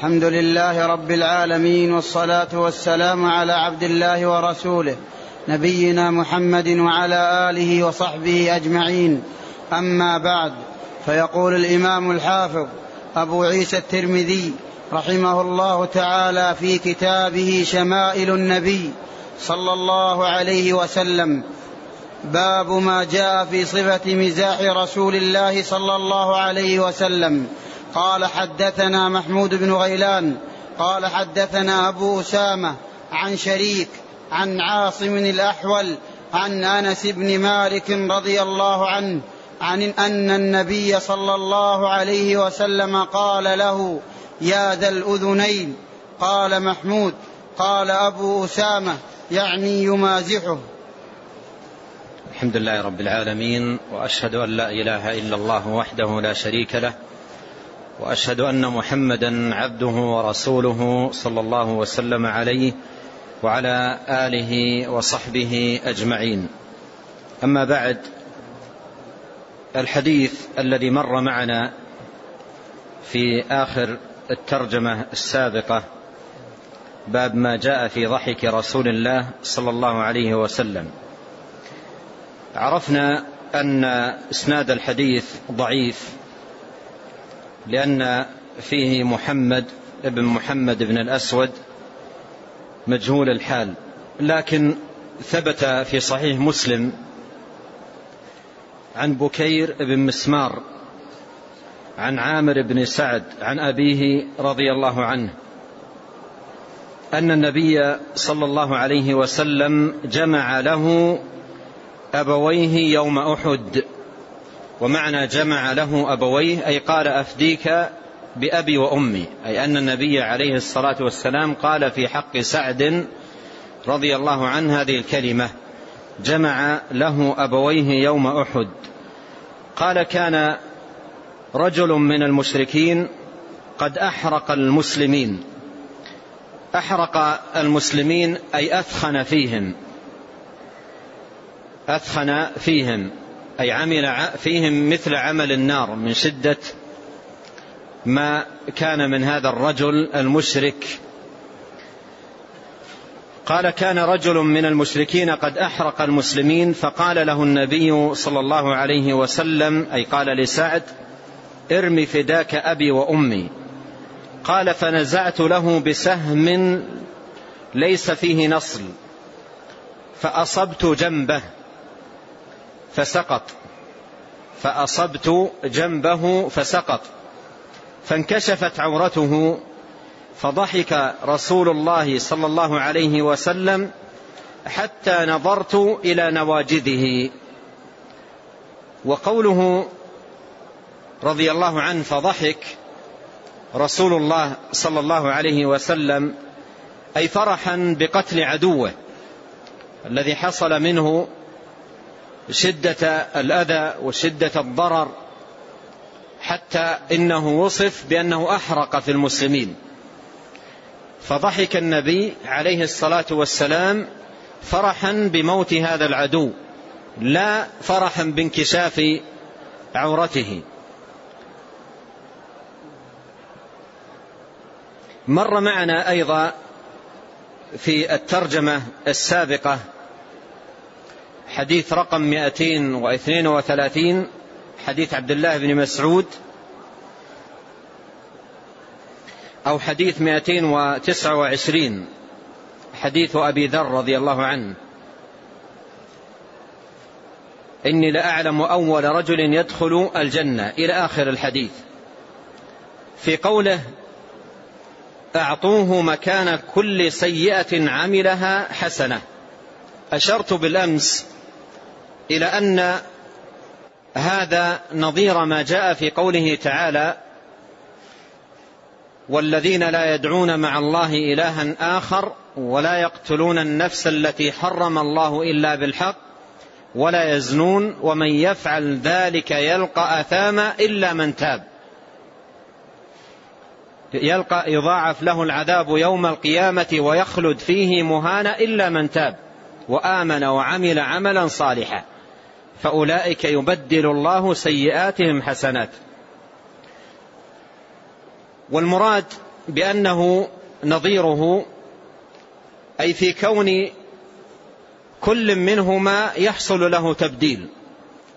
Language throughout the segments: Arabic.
الحمد لله رب العالمين والصلاة والسلام على عبد الله ورسوله نبينا محمد وعلى آله وصحبه أجمعين. أما بعد فيقول الإمام الحافظ أبو عيسى الترمذي رحمه الله تعالى في كتابه شمائل النبي صلى الله عليه وسلم باب ما جاء في صفة مزاح رسول الله صلى الله عليه وسلم. قال حدثنا محمود بن غيلان قال حدثنا أبو أسامة عن شريك عن عاصم الأحول عن أنس بن مالك رضي الله عنه عن أن النبي صلى الله عليه وسلم قال له يا ذا الأذنين قال محمود قال أبو أسامة يعني يمازحه. الحمد لله رب العالمين وأشهد أن لا إله إلا الله وحده لا شريك له وأشهد أن محمدا عبده ورسوله صلى الله وسلم عليه وعلى آله وصحبه أجمعين. أما بعد الحديث الذي مر معنا في آخر الترجمة السابقة باب ما جاء في ضحك رسول الله صلى الله عليه وسلم. عرفنا أن إسناد الحديث ضعيف لأن فيه محمد ابن محمد بن الأسود مجهول الحال. لكن ثبت في صحيح مسلم عن بكير بن مسمار عن عامر بن سعد عن أبيه رضي الله عنه أن النبي صلى الله عليه وسلم جمع له أبويه يوم أحد. ومعنى جمع له أبويه أي قال أفديك بأبي وأمي أي أن النبي عليه الصلاة والسلام قال في حق سعد رضي الله عنه هذه الكلمة جمع له أبويه يوم أحد. قال كان رجل من المشركين قد أحرق المسلمين. أحرق المسلمين أي أثخن فيهم. أثخن فيهم. أي عمل فيهم مثل عمل النار من شدة ما كان من هذا الرجل المشرك. قال كان رجل من المشركين قد أحرق المسلمين فقال له النبي صلى الله عليه وسلم أي قال لسعد ارم فداك أبي وأمي قال فنزعت له بسهم ليس فيه نصل فأصبت جنبه فسقط. فأصبت جنبه فسقط. فانكشفت عورته فضحك رسول الله صلى الله عليه وسلم حتى نظرت إلى نواجذه. وقوله رضي الله عنه فضحك رسول الله صلى الله عليه وسلم أي فرحا بقتل عدوه الذي حصل منه شدة الأذى وشدة الضرر حتى إنه وصف بأنه أحرق في المسلمين. فضحك النبي عليه الصلاة والسلام فرحا بموت هذا العدو لا فرحا بانكشاف عورته. مر معنا أيضا في الترجمة السابقة حديث رقم 232 حديث عبد الله بن مسعود أو حديث 229 حديث أبي ذر رضي الله عنه. إني لأعلم أول رجل يدخل الجنة. إلى آخر الحديث. في قوله أعطوه مكان كل سيئة عملها حسنة. أشرت بالأمس إلى أن هذا نظير ما جاء في قوله تعالى والذين لا يدعون مع الله إلها آخر ولا يقتلون النفس التي حرم الله إلا بالحق ولا يزنون ومن يفعل ذلك يلقى أثاما إلا من تاب. يلقى يضاعف له العذاب يوم القيامة ويخلد فيه مهانا إلا من تاب وآمن وعمل عملا صالحا. فأولئك يبدل الله سيئاتهم حسنات. والمراد بأنه نظيره أي في كون كل منهما يحصل له تبديل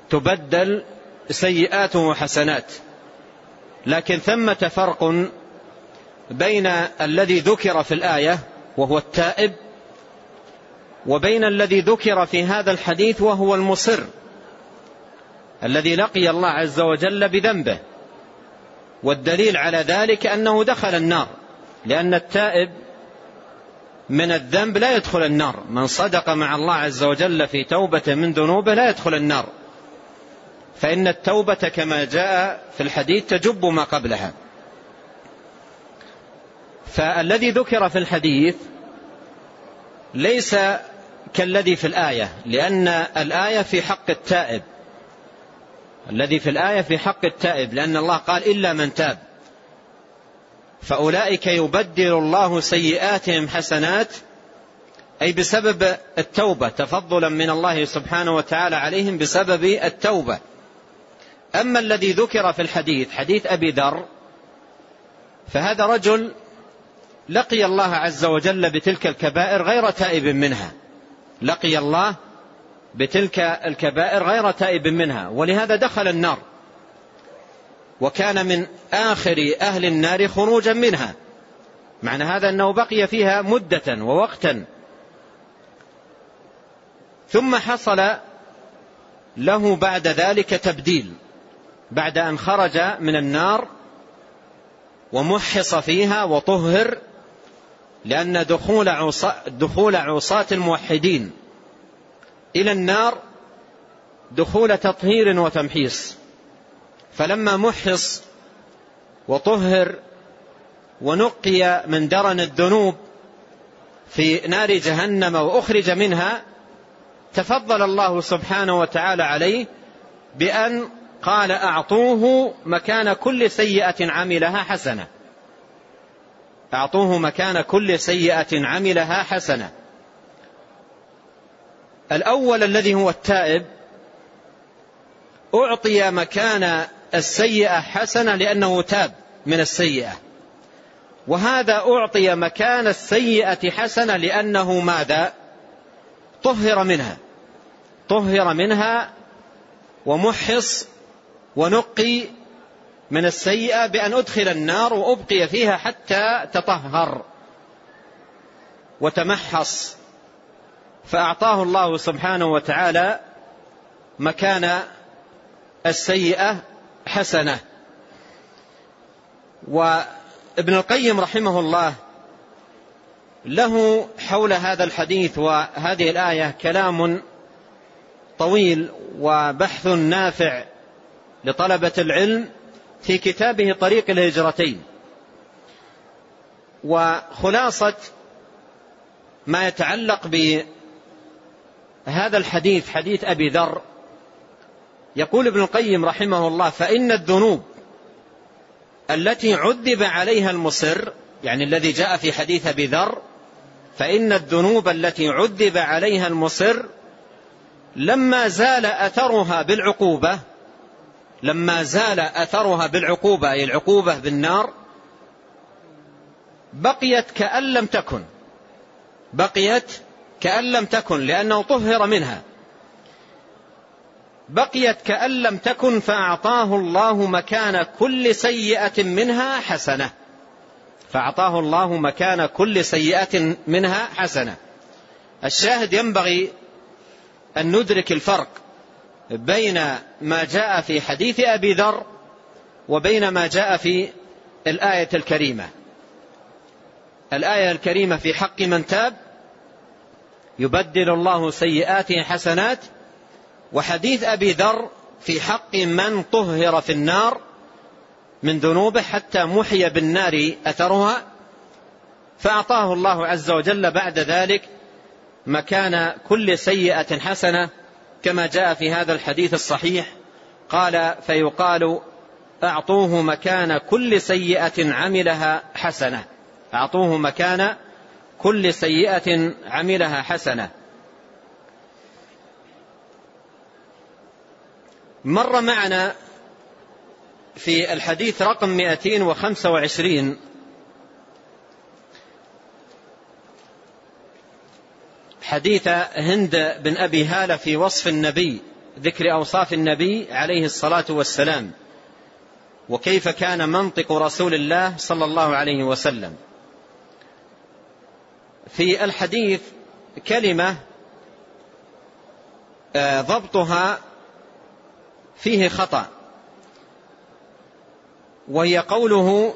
تبدل سيئاته حسنات. لكن ثمة فرق بين الذي ذكر في الآية وهو التائب وبين الذي ذكر في هذا الحديث وهو المصر. الذي لقي الله عز وجل بذنبه. والدليل على ذلك أنه دخل النار لأن التائب من الذنب لا يدخل النار. من صدق مع الله عز وجل في توبة من ذنوبه لا يدخل النار. فإن التوبة كما جاء في الحديث تجب ما قبلها. فالذي ذكر في الحديث ليس كالذي في الآية لأن الآية في حق التائب. الذي في الآية في حق التائب لأن الله قال إلا من تاب. فأولئك يبدل الله سيئاتهم حسنات أي بسبب التوبة تفضلا من الله سبحانه وتعالى عليهم بسبب التوبة. أما الذي ذكر في الحديث حديث أبي ذر فهذا رجل لقي الله عز وجل بتلك الكبائر غير تائب منها. لقي الله بتلك الكبائر غير تائب منها ولهذا دخل النار. وكان من آخر أهل النار خروجا منها. معنى هذا أنه بقي فيها مدة ووقتا. ثم حصل له بعد ذلك تبديل بعد أن خرج من النار ومحص فيها وطهر لأن دخول عصاة, دخول عصاة الموحدين. إلى النار دخول تطهير وتمحيص. فلما محص وطهر ونقي من درن الذنوب في نار جهنم وأخرج منها تفضل الله سبحانه وتعالى عليه بأن قال أعطوه مكان كل سيئة عملها حسنة. أعطوه مكان كل سيئة عملها حسنة. الأول الذي هو التائب أعطي مكان السيئة حسنة لأنه تاب من السيئة. وهذا أعطي مكان السيئة حسنة لأنه ماذا؟ طهر منها. طهر منها ومحص ونقي من السيئة بأن أدخل النار وأبقي فيها حتى تطهر وتمحص. فأعطاه الله سبحانه وتعالى مكان السيئة حسنة. وابن القيم رحمه الله له حول هذا الحديث وهذه الآية كلام طويل وبحث نافع لطلبة العلم في كتابه طريق الهجرتين. وخلاصة ما يتعلق بهذا الحديث حديث أبي ذر. يقول ابن القيم رحمه الله فإن الذنوب التي عذب عليها المصر يعني الذي جاء في حديث أبي ذر فإن الذنوب التي عذب عليها المصر لما زال أثرها بالعقوبة لما زال أثرها بالعقوبة أي العقوبة بالنار بقيت كأن لم تكن. بقيت كأن لم تكن لأنه طهر منها. بقيت كأن لم تكن فأعطاه الله مكان كل سيئة منها حسنة. فأعطاه الله مكان كل سيئة منها حسنة. الشاهد ينبغي أن ندرك الفرق بين ما جاء في حديث أبي ذر وبين ما جاء في الآية الكريمة. الآية الكريمة في حق من تاب يبدل الله سيئاته حسنات وحديث أبي ذر في حق من طهر في النار من ذنوبه حتى محي بالنار أثرها فأعطاه الله عز وجل بعد ذلك مكان كل سيئة حسنة كما جاء في هذا الحديث الصحيح قال فيقال أعطوه مكان كل سيئة عملها حسنة أعطوه مكان كل سيئة عملها حسنة. مر معنا في الحديث رقم 225 حديث هند بن أبي هالة في وصف النبي ذكر أوصاف النبي عليه الصلاة والسلام وكيف كان منطق رسول الله صلى الله عليه وسلم. في الحديث كلمة آه، ضبطها فيه خطأ. وهي قوله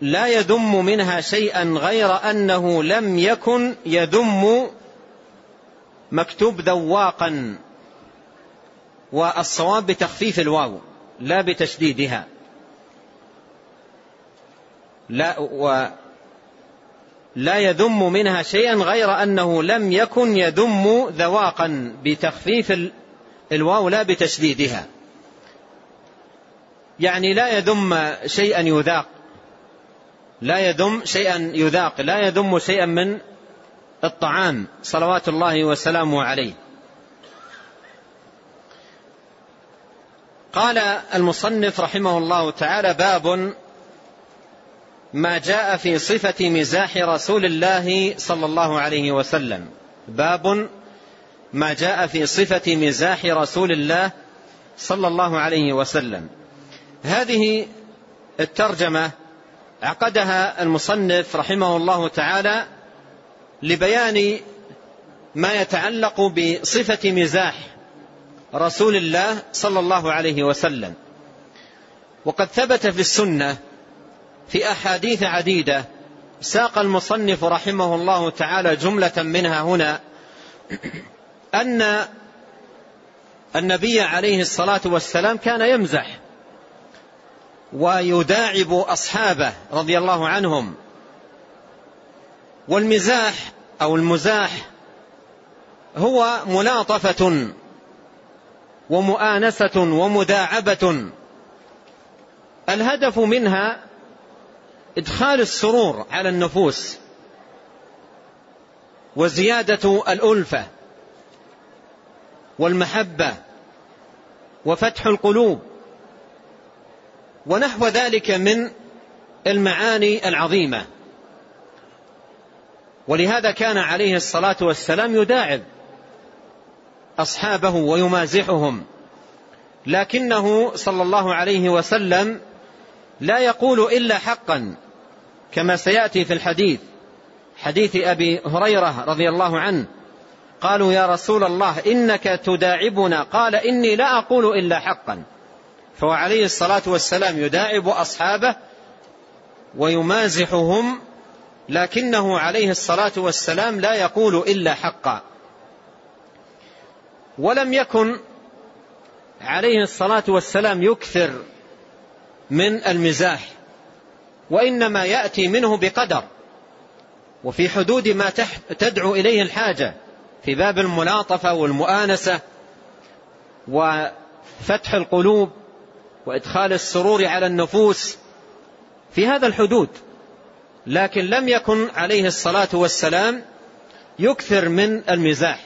لا يذم منها شيئا غير أنه لم يكن يذم مكتوب ذواقا. والصواب بتخفيف الواو لا بتشديدها. لا لا يذم منها شيئا غير أنه لم يكن يذم ذواقا بتخفيف الواو لا بتشديدها. يعني لا يذم شيئا يذاق. لا يذم شيئا يذاق. لا يذم شيئا من الطعام. صلوات الله وسلامه عليه. قال المصنف رحمه الله تعالى باب ما جاء في صفة مزاح رسول الله صلى الله عليه وسلم. باب ما جاء في صفة مزاح رسول الله صلى الله عليه وسلم. هذه الترجمة عقدها المصنف رحمه الله تعالى لبيان ما يتعلق بصفة مزاح رسول الله صلى الله عليه وسلم. وقد ثبت في السنة في أحاديث عديدة ساق المصنف رحمه الله تعالى جملة منها هنا أن النبي عليه الصلاة والسلام كان يمزح ويداعب أصحابه رضي الله عنهم والمزاح أو المزاح هو ملاطفة ومؤانسة ومداعبة. الهدف منها إدخال السرور على النفوس وزيادة الألفة والمحبة وفتح القلوب ونحو ذلك من المعاني العظيمة. ولهذا كان عليه الصلاة والسلام يداعب أصحابه ويمازحهم لكنه صلى الله عليه وسلم لا يقول إلا حقا كما سيأتي في الحديث حديث أبي هريرة رضي الله عنه قالوا يا رسول الله إنك تداعبنا قال إني لا أقول إلا حقا. فهو عليه الصلاة والسلام يداعب أصحابه ويمازحهم لكنه عليه الصلاة والسلام لا يقول إلا حقا. ولم يكن عليه الصلاة والسلام يكثر من المزاح وإنما يأتي منه بقدر. وفي حدود ما تدعو إليه الحاجة في باب الملاطفة والمؤانسة وفتح القلوب وإدخال السرور على النفوس في هذا الحدود. لكن لم يكن عليه الصلاة والسلام يكثر من المزاح.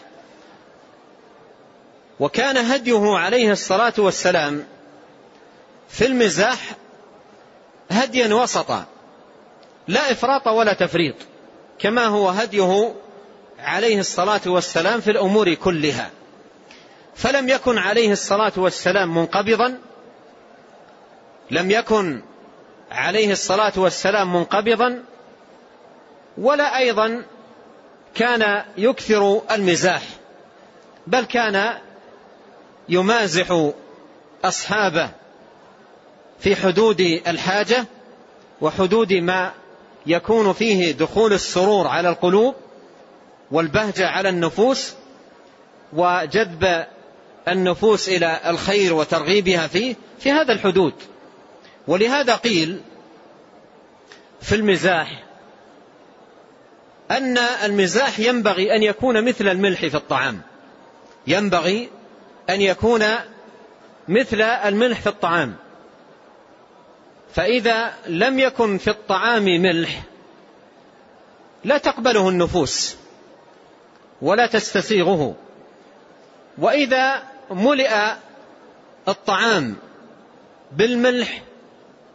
وكان هديه عليه الصلاة والسلام في المزاح هديا وسطا لا إفراط ولا تفريط كما هو هديه عليه الصلاة والسلام في الأمور كلها. فلم يكن عليه الصلاة والسلام منقبضا لم يكن عليه الصلاة والسلام منقبضا ولا أيضا كان يكثر المزاح بل كان يمازح أصحابه. في حدود الحاجة وحدود ما يكون فيه دخول السرور على القلوب والبهجة على النفوس وجذب النفوس إلى الخير وترغيبها فيه في هذا الحدود. ولهذا قيل في المزاح أن المزاح ينبغي أن يكون مثل الملح في الطعام. ينبغي أن يكون مثل الملح في الطعام. فإذا لم يكن في الطعام ملح لا تقبله النفوس ولا تستسيغه. وإذا ملئ الطعام بالملح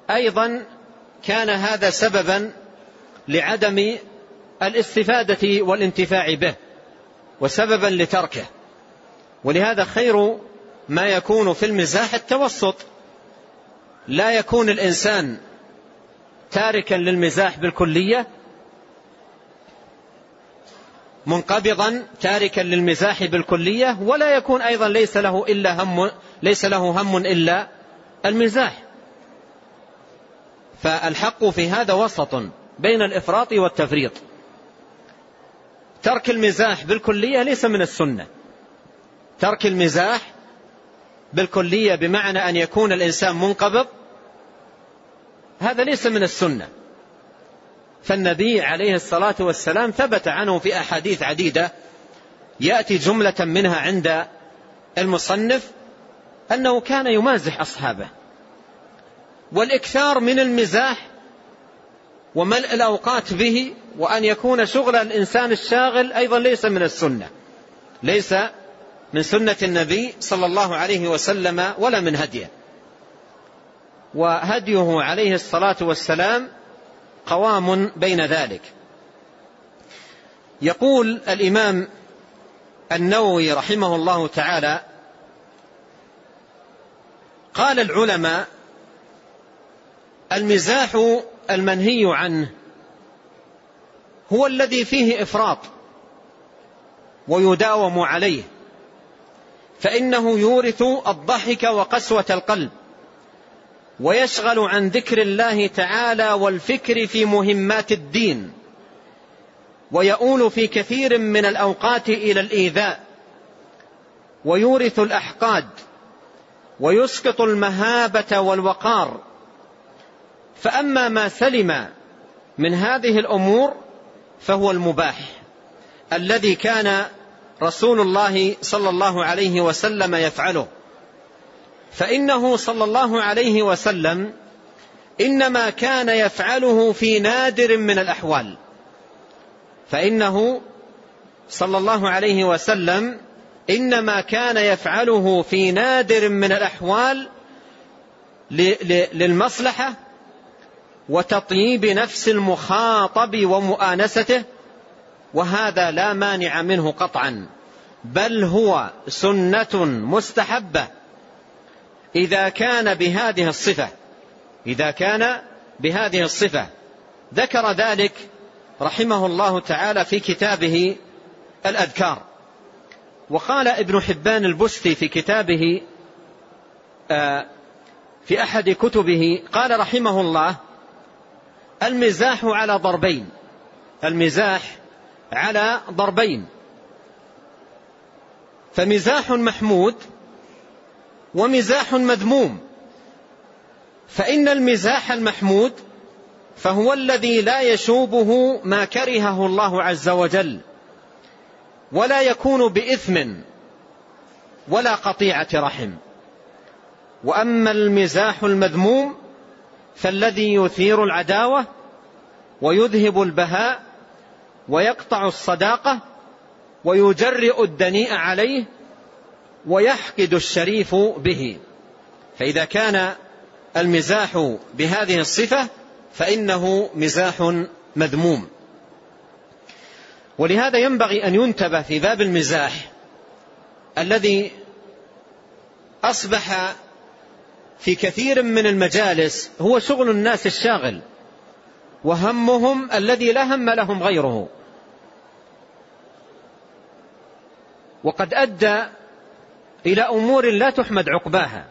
أيضا كان هذا سببا لعدم الاستفادة والانتفاع به وسببا لتركه. ولهذا خير ما يكون في المزاح التوسط. لا يكون الإنسان تاركا للمزاح بالكلية منقبضا تاركا للمزاح بالكلية ولا يكون أيضا ليس له إلا هم ليس له هم إلا المزاح. فالحق في هذا وسط بين الإفراط والتفريط. ترك المزاح بالكلية ليس من السنة. ترك المزاح بالكلية بمعنى أن يكون الإنسان منقبض هذا ليس من السنة. فالنبي عليه الصلاة والسلام ثبت عنه في أحاديث عديدة يأتي جملة منها عند المصنف أنه كان يمازح أصحابه. والإكثار من المزاح وملء الأوقات به وأن يكون شغل الإنسان الشاغل أيضا ليس من السنة ليس من سنة النبي صلى الله عليه وسلم ولا من هديه. وهديه عليه الصلاة والسلام قوام بين ذلك. يقول الإمام النووي رحمه الله تعالى قال العلماء المزاح المنهي عنه هو الذي فيه إفراط ويداوم عليه. فإنه يورث الضحك وقسوة القلب ويشغل عن ذكر الله تعالى والفكر في مهمات الدين ويؤول في كثير من الأوقات إلى الإيذاء ويورث الأحقاد ويسقط المهابة والوقار. فأما ما سلم من هذه الأمور فهو المباح الذي كان رسول الله صلى الله عليه وسلم يفعله. فإنه صلى الله عليه وسلم إنما كان يفعله في نادر من الأحوال. فإنه صلى الله عليه وسلم إنما كان يفعله في نادر من الأحوال للمصلحة وتطييب نفس المخاطب ومؤانسته وهذا لا مانع منه قطعا بل هو سنة مستحبة. إذا كان بهذه الصفة إذا كان بهذه الصفة. ذكر ذلك رحمه الله تعالى في كتابه الأذكار. وقال ابن حبان البستي في كتابه آه، في أحد كتبه قال رحمه الله المزاح على ضربين المزاح على ضربين. فمزاح محمود ومزاح مذموم. فإن المزاح المحمود فهو الذي لا يشوبه ما كرهه الله عز وجل ولا يكون بإثم ولا قطيعة رحم. وأما المزاح المذموم فالذي يثير العداوة ويذهب البهاء ويقطع الصداقة ويجرئ الدنيء عليه ويحقد الشريف به. فإذا كان المزاح بهذه الصفة فإنه مزاح مذموم. ولهذا ينبغي أن ينتبه في باب المزاح الذي أصبح في كثير من المجالس هو شغل الناس الشاغل. وهمهم الذي لا هم لهم غيره. وقد أدى إلى أمور لا تحمد عقباها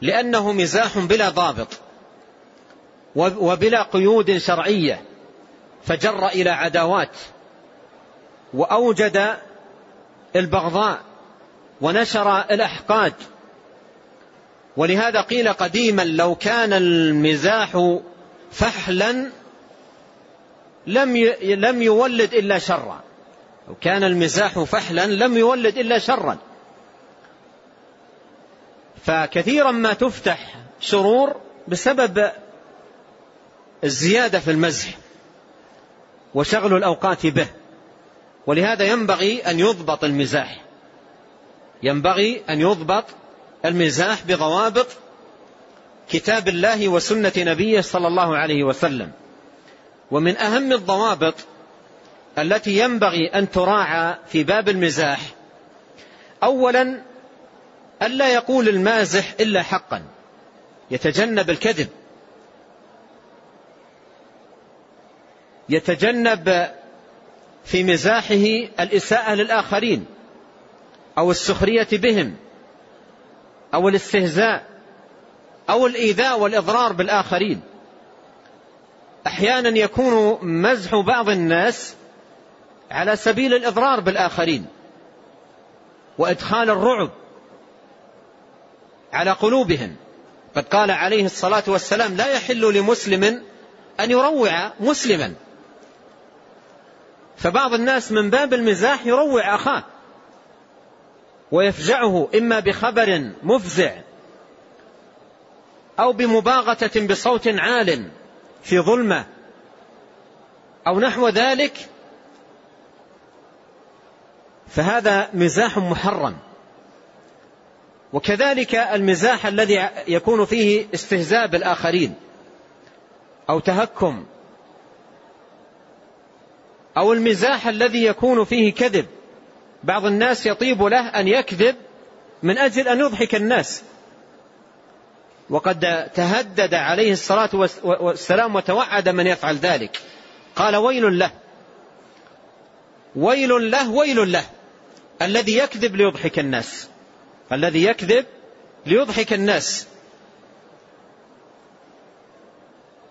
لأنه مزاح بلا ضابط وبلا قيود شرعية. فجر إلى عداوات وأوجد البغضاء ونشر الأحقاد. ولهذا قيل قديما لو كان المزاح فحلا لم لم يولد إلا شرا. لو كان المزاح فحلا لم يولد إلا شرا. فكثيرا ما تفتح شرور بسبب الزيادة في المزح وشغل الأوقات به. ولهذا ينبغي أن يضبط المزاح. ينبغي أن يضبط المزاح بضوابط كتاب الله وسنة نبيه صلى الله عليه وسلم. ومن أهم الضوابط التي ينبغي أن تراعى في باب المزاح أولا ألا يقول المازح إلا حقا يتجنب الكذب. يتجنب في مزاحه الإساءة للآخرين أو السخرية بهم أو الاستهزاء. أو الإيذاء والإضرار بالآخرين. أحيانا يكون مزح بعض الناس على سبيل الإضرار بالآخرين وإدخال الرعب على قلوبهم. قد قال عليه الصلاة والسلام لا يحل لمسلم أن يروع مسلما. فبعض الناس من باب المزاح يروع أخاه ويفجعه إما بخبر مفزع أو بمباغتة بصوت عال في ظلمة أو نحو ذلك فهذا مزاح محرم. وكذلك المزاح الذي يكون فيه استهزاء بالآخرين أو تهكم أو المزاح الذي يكون فيه كذب. بعض الناس يطيب له أن يكذب من أجل أن يضحك الناس. وقد تهدد عليه الصلاة والسلام وتوعد من يفعل ذلك. قال ويل له. ويل له ويل له. الذي يكذب ليضحك الناس. الذي يكذب ليضحك الناس.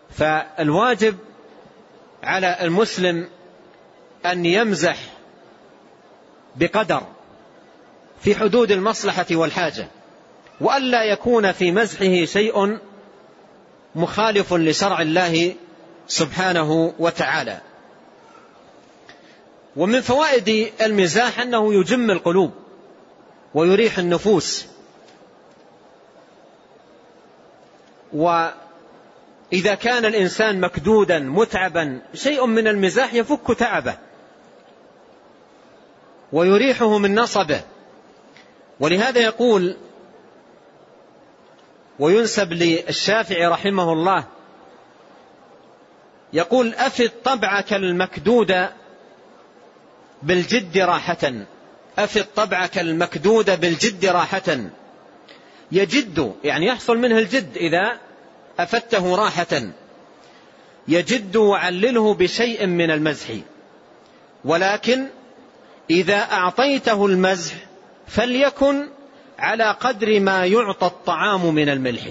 فالواجب على المسلم أن يمزح بقدر في حدود المصلحة والحاجة. وألا يكون في مزحه شيء مخالف لشرع الله سبحانه وتعالى. ومن فوائد المزاح أنه يجم القلوب ويريح النفوس. وإذا كان الإنسان مكدودا متعبا شيء من المزاح يفك تعبه. ويريحه من نصبه. ولهذا يقول وينسب للشافعي رحمه الله. يقول أفد طبعك المكدود بالجد راحة. أفد طبعك المكدود بالجد راحة. يجد يعني يحصل منه الجد إذا أفدته راحة. يجد وعلله بشيء من المزح. ولكن إذا أعطيته المزح فليكن على قدر ما يعطى الطعام من الملح.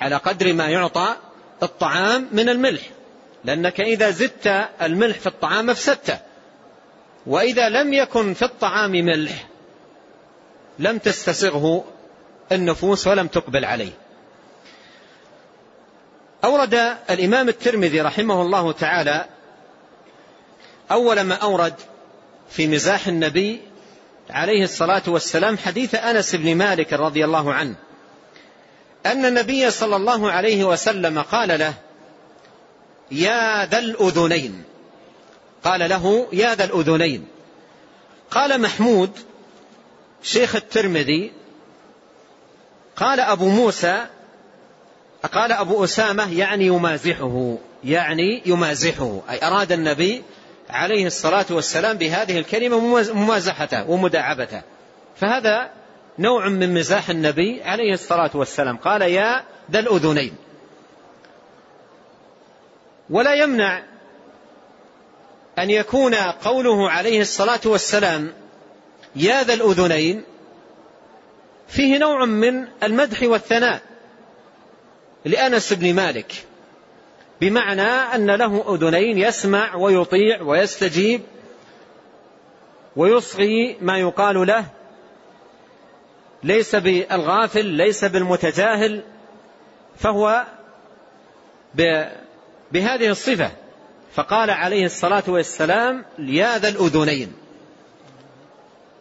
على قدر ما يعطى الطعام من الملح. لأنك إذا زدت الملح في الطعام أفسدته وإذا لم يكن في الطعام ملح لم تستسغه النفوس ولم تقبل عليه. أورد الإمام الترمذي رحمه الله تعالى أول ما أورد في مزاح النبي عليه الصلاة والسلام حديث أنس بن مالك رضي الله عنه. أن النبي صلى الله عليه وسلم قال له يا ذا الأذنين. قال له يا ذا الأذنين. قال محمود شيخ الترمذي قال أبو موسى قال أبو أسامة يعني يمازحه يعني يمازحه أي أراد النبي عليه الصلاة والسلام بهذه الكلمة ممازحته ومداعبته. فهذا نوع من مزاح النبي عليه الصلاة والسلام. قال يا ذا الأذنين. ولا يمنع أن يكون قوله عليه الصلاة والسلام يا ذا الأذنين فيه نوع من المدح والثناء. لأنس بن مالك بمعنى أن له أذنين يسمع ويطيع ويستجيب ويصغي ما يقال له ليس بالغافل ليس بالمتجاهل فهو بهذه الصفة. فقال عليه الصلاة والسلام يا ذا الأذنين.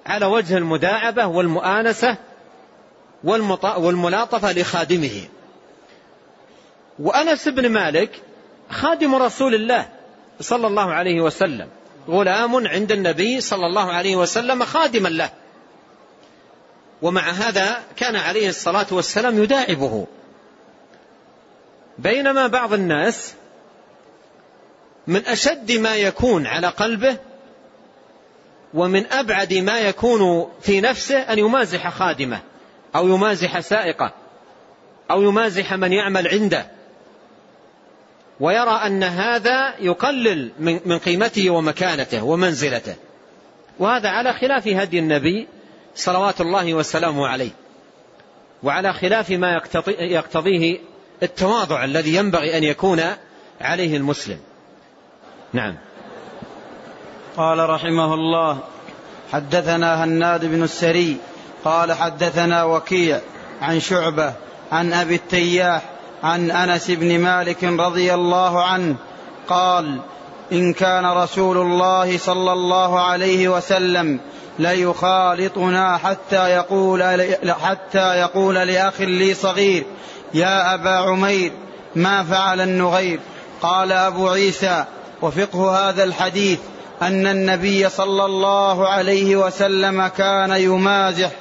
على وجه المداعبة والمؤانسة والملاطفة لخادمه. وأنس بن مالك خادم رسول الله صلى الله عليه وسلم غلام عند النبي صلى الله عليه وسلم خادما له. ومع هذا كان عليه الصلاة والسلام يداعبه. بينما بعض الناس من أشد ما يكون على قلبه ومن أبعد ما يكون في نفسه أن يمازح خادمه أو يمازح سائقه أو يمازح من يعمل عنده. ويرى أن هذا يقلل من قيمته ومكانته ومنزلته. وهذا على خلاف هدي النبي صلوات الله وسلامه عليه. وعلى خلاف ما يقتضيه التواضع الذي ينبغي أن يكون عليه المسلم. نعم. قال رحمه الله حدثنا هناد بن السري قال حدثنا وكيع عن شعبة عن أبي التياح عن أنس بن مالك رضي الله عنه قال إن كان رسول الله صلى الله عليه وسلم ليخالطنا حتى يقول حتى يقول لأخ لي صغير يا أبا عمير ما فعل النغير؟ قال أبو عيسى وفقه هذا الحديث أن النبي صلى الله عليه وسلم كان يمازح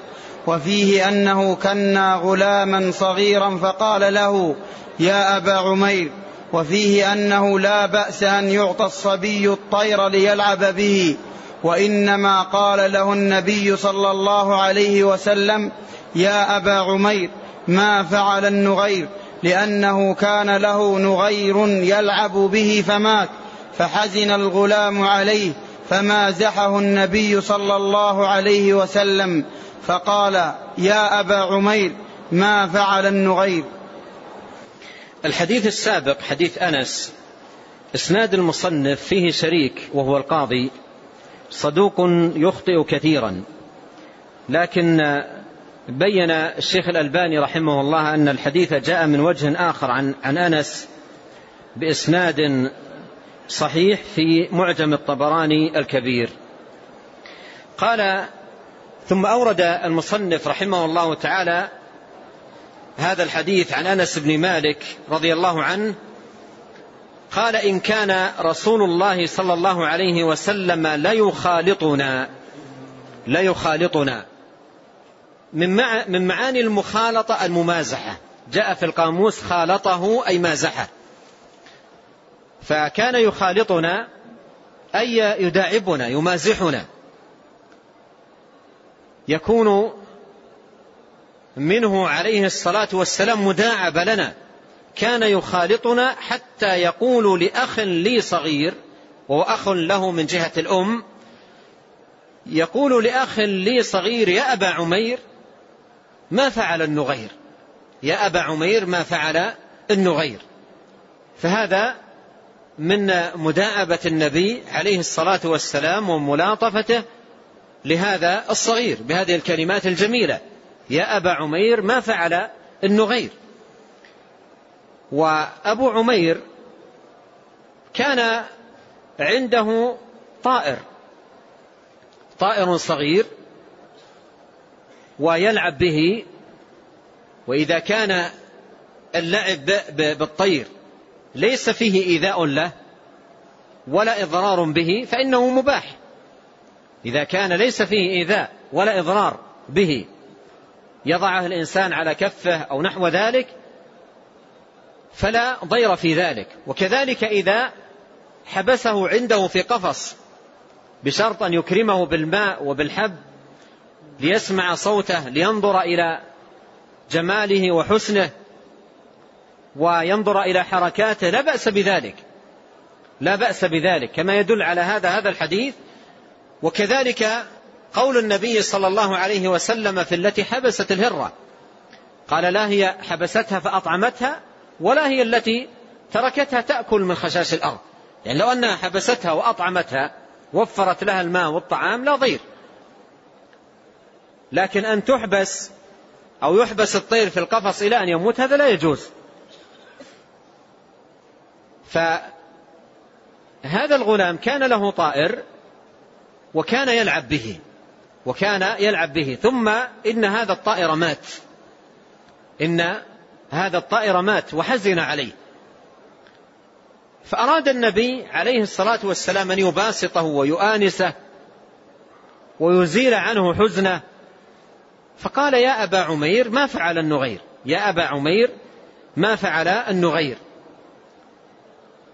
وفيه أنه كنا غلاما صغيرا فقال له يا أبا عمير وفيه أنه لا بأس أن يعطى الصبي الطير ليلعب به وإنما قال له النبي صلى الله عليه وسلم يا أبا عمير ما فعل النغير لأنه كان له نغير يلعب به فمات فحزن الغلام عليه فمازحه النبي صلى الله عليه وسلم فقال يا أبا عمير ما فعل النغير الحديث السابق حديث أنس إسناد المصنف فيه شريك وهو القاضي صدوق يخطئ كثيرا. لكن بين الشيخ الألباني رحمه الله أن الحديث جاء من وجه آخر عن, عن أنس بإسناد صحيح في معجم الطبراني الكبير. قال ثم أورد المصنف رحمه الله تعالى هذا الحديث عن أنس بن مالك رضي الله عنه قال إن كان رسول الله صلى الله عليه وسلم لا يخالطنا لا يخالطنا. من, من معاني المخالطة الممازحة. جاء في القاموس خالطه أي مازحه. فكان يخالطنا أي يداعبنا يمازحنا. يكون منه عليه الصلاة والسلام مداعب لنا. كان يخالطنا حتى يقول لأخ لي صغير وهو أخ له من جهة الأم يقول لأخ لي صغير يا أبا عمير ما فعل النغير؟ يا أبا عمير ما فعل النغير؟ فهذا من مداعبة النبي عليه الصلاة والسلام وملاطفته لهذا الصغير بهذه الكلمات الجميلة. يا أبا عمير ما فعل النغير. وأبو عمير كان عنده طائر. طائر صغير ويلعب به وإذا كان اللعب بالطير ليس فيه إيذاء له ولا إضرار به فإنه مباح. إذا كان ليس فيه إيذاء ولا إضرار به يضعه الإنسان على كفه أو نحو ذلك فلا ضير في ذلك. وكذلك إذا حبسه عنده في قفص بشرط أن يكرمه بالماء وبالحب ليسمع صوته لينظر إلى جماله وحسنه وينظر إلى حركاته لا بأس بذلك. لا بأس بذلك. كما يدل على هذا هذا الحديث وكذلك قول النبي صلى الله عليه وسلم في التي حبست الهرة. قال لا هي حبستها فأطعمتها ولا هي التي تركتها تأكل من خشاش الأرض. يعني لو أنها حبستها وأطعمتها وفرت لها الماء والطعام لا ضير. لكن أن تحبس أو يحبس الطير في القفص إلى أن يموت هذا لا يجوز. فهذا الغلام كان له طائر وكان يلعب به وكان يلعب به. ثم إن هذا الطائر مات. إن هذا الطائر مات وحزن عليه. فأراد النبي عليه الصلاة والسلام أن يباسطه ويؤانسه ويزيل عنه حزنه. فقال يا أبا عمير ما فعل النغير؟ يا أبا عمير ما فعل النغير؟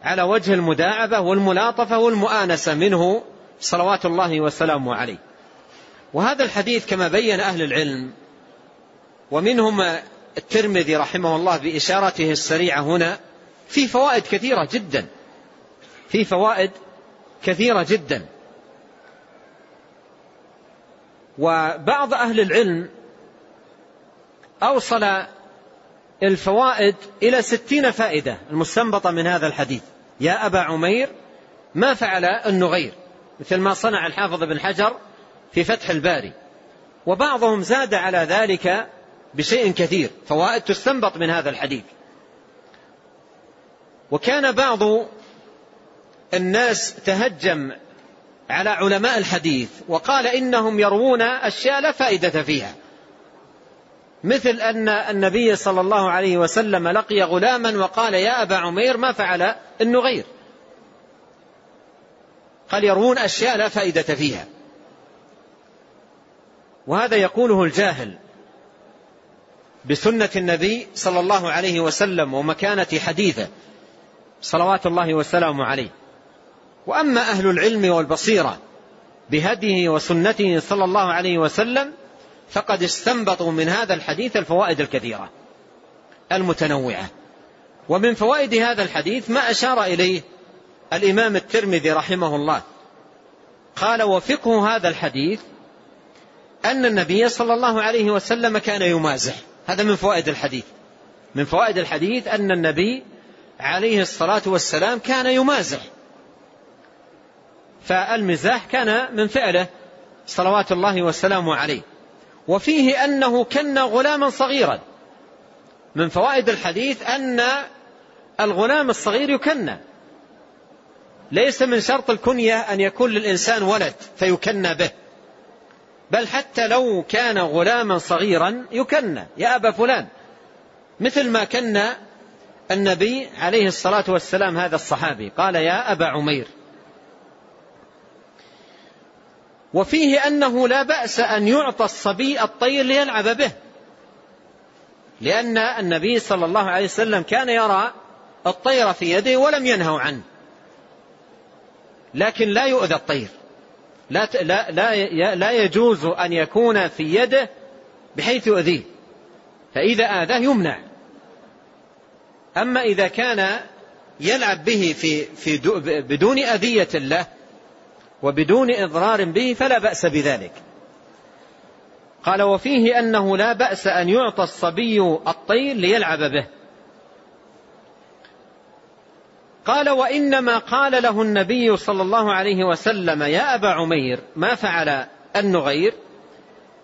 على وجه المداعبة والملاطفة والمؤانسة منه صلوات الله وسلامه عليه. وهذا الحديث كما بين أهل العلم ومنهم الترمذي رحمه الله بإشارته السريعة هنا في فوائد كثيرة جدا. في فوائد كثيرة جدا. وبعض أهل العلم أوصل الفوائد إلى ستين فائدة المستنبطة من هذا الحديث. يا أبا عمير ما فعل النغير؟ مثل ما صنع الحافظ بن حجر في فتح الباري. وبعضهم زاد على ذلك بشيء كثير فوائد تستنبط من هذا الحديث. وكان بعض الناس تهجم على علماء الحديث وقال إنهم يروون أشياء لا فائدة فيها. مثل أن النبي صلى الله عليه وسلم لقي غلاما وقال يا أبا عمير ما فعل النغير قال يروون أشياء لا فائدة فيها. وهذا يقوله الجاهل بسنة النبي صلى الله عليه وسلم ومكانة حديثه صلوات الله وسلامه عليه. وأما أهل العلم والبصيرة بهديه وسنته صلى الله عليه وسلم فقد استنبطوا من هذا الحديث الفوائد الكثيرة المتنوعة. ومن فوائد هذا الحديث ما أشار إليه الإمام الترمذي رحمه الله قال وفقه هذا الحديث أن النبي صلى الله عليه وسلم كان يمازح. هذا من فوائد الحديث. من فوائد الحديث أن النبي عليه الصلاة والسلام كان يمازح. فالمزاح كان من فعله صلوات الله والسلام عليه. وفيه أنه كن غلاما صغيرا. من فوائد الحديث أن الغلام الصغير يكنى ليس من شرط الكنية أن يكون للإنسان ولد فيكنى به. بل حتى لو كان غلاما صغيرا يكنى. يا أبا فلان مثل ما كان النبي عليه الصلاة والسلام هذا الصحابي. قال يا أبا عمير وفيه أنه لا بأس أن يعطى الصبي الطير ليلعب به. لأن النبي صلى الله عليه وسلم كان يرى الطير في يده ولم ينهوا عنه. لكن لا يؤذى الطير. لا, لا, لا, يجوز أن يكون في يده بحيث يؤذيه. فإذا آذاه يمنع. أما إذا كان يلعب به في, في بدون أذية له وبدون إضرار به فلا بأس بذلك. قال وفيه أنه لا بأس أن يعطى الصبي الطير ليلعب به. قال وإنما قال له النبي صلى الله عليه وسلم يا أبا عمير ما فعل النغير؟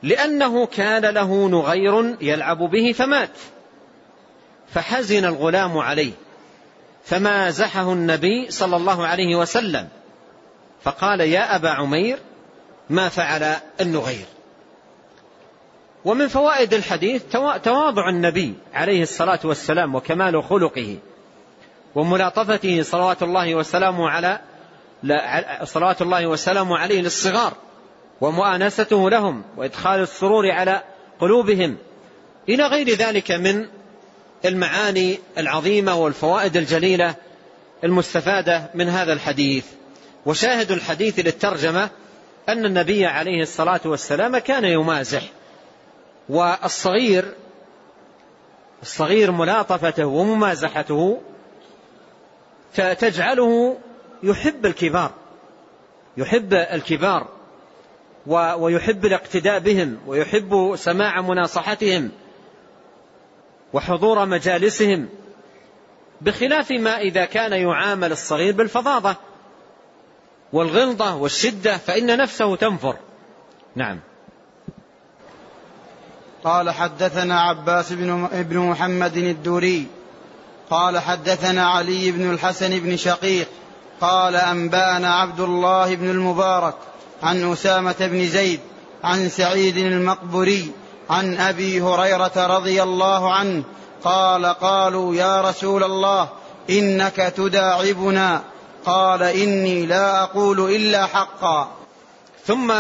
لأنه كان له نغير يلعب به فمات. فحزن الغلام عليه فمازحه النبي صلى الله عليه وسلم. فقال يا أبا عمير ما فعل النغير؟ ومن فوائد الحديث تواضع النبي عليه الصلاة والسلام وكمال خلقه. وملاطفته صلوات الله وسلامه على صلوات الله وسلامه عليه للصغار ومؤانسته لهم وإدخال السرور على قلوبهم. إلى غير ذلك من المعاني العظيمة والفوائد الجليلة المستفادة من هذا الحديث. وشاهد الحديث للترجمة أن النبي عليه الصلاة والسلام كان يمازح والصغير الصغير ملاطفته وممازحته تجعله يحب الكبار يحب الكبار ويحب الاقتداء بهم ويحب سماع مناصحتهم وحضور مجالسهم بخلاف ما إذا كان يعامل الصغير بالفظاظة والغلظة والشدة فإن نفسه تنفر. نعم. قال حدثنا عباس بن, محمد الدوري. قال حدثنا علي بن الحسن بن شقيق قال أنبانا عبد الله بن المبارك عن أسامة بن زيد عن سعيد المقبري عن أبي هريرة رضي الله عنه قال قالوا يا رسول الله إنك تداعبنا قال إني لا أقول إلا حقا ثم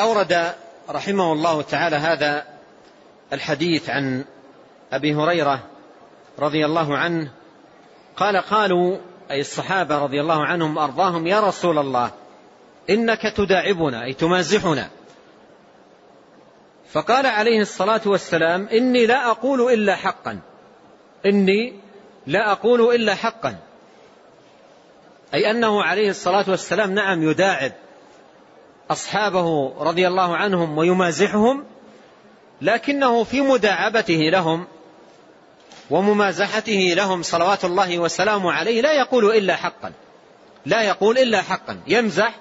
أورد رحمه الله تعالى هذا الحديث عن أبي هريرة رضي الله عنه قال قالوا أي الصحابة رضي الله عنهم أرضاهم يا رسول الله إنك تداعبنا أي تمازحنا. فقال عليه الصلاة والسلام إني لا أقول إلا حقا إني لا أقول إلا حقا. أي أنه عليه الصلاة والسلام نعم يداعب أصحابه رضي الله عنهم ويمازحهم لكنه في مداعبته لهم وممازحته لهم صلوات الله وسلامه عليه لا يقول إلا حقا. لا يقول إلا حقا. يمزح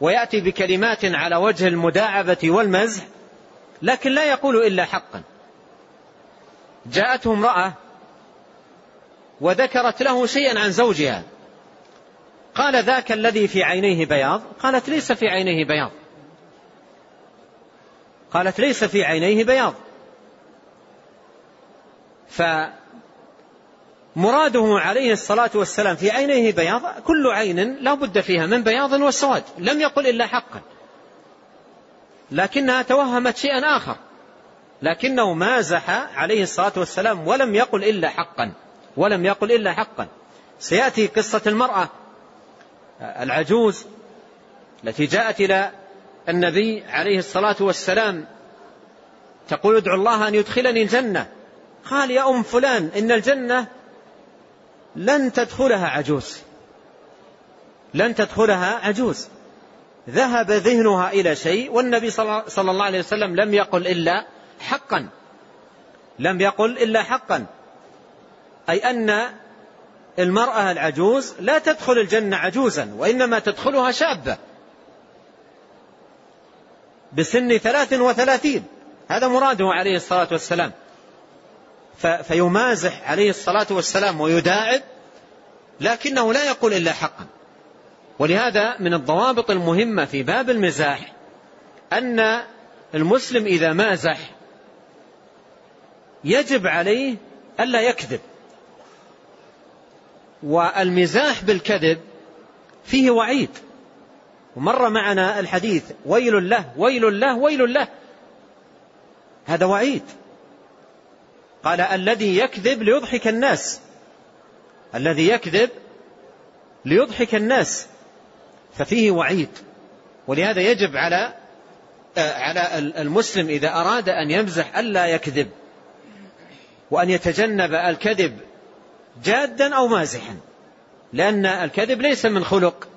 ويأتي بكلمات على وجه المداعبة والمزح لكن لا يقول إلا حقا. جاءته امرأة وذكرت له شيئا عن زوجها. قال ذاك الذي في عينيه بياض. قالت ليس في عينيه بياض. قالت ليس في عينيه بياض. فمراده عليه الصلاة والسلام في عينيه بياض كل عين لا بد فيها من بياض وسواد لم يقل إلا حقا. لكنها توهمت شيئا آخر لكنه مازح عليه الصلاة والسلام ولم يقل إلا حقا ولم يقل إلا حقا. سيأتي قصة المرأة العجوز التي جاءت إلى النبي عليه الصلاة والسلام تقول ادعو الله أن يدخلني الجنة. قال يا أم فلان إن الجنة لن تدخلها عجوز. لن تدخلها عجوز. ذهب ذهنها إلى شيء والنبي صلى الله عليه وسلم لم يقل إلا حقا. لم يقل إلا حقا. أي أن المرأة العجوز لا تدخل الجنة عجوزا وإنما تدخلها شابة. بسن ثلاث وثلاثين. هذا مراده عليه الصلاة والسلام. فيمازح عليه الصلاة والسلام ويداعب لكنه لا يقول إلا حقا. ولهذا من الضوابط المهمة في باب المزاح أن المسلم إذا مازح يجب عليه ألا يكذب. والمزاح بالكذب فيه وعيد. ومر معنا الحديث ويل له ويل له ويل له. هذا وعيد. قال الذي يكذب ليضحك الناس. الذي يكذب ليضحك الناس. ففيه وعيد. ولهذا يجب على على المسلم إذا أراد أن يمزح ألا يكذب. وأن يتجنب الكذب جادا أو مازحا. لأن الكذب ليس من خلق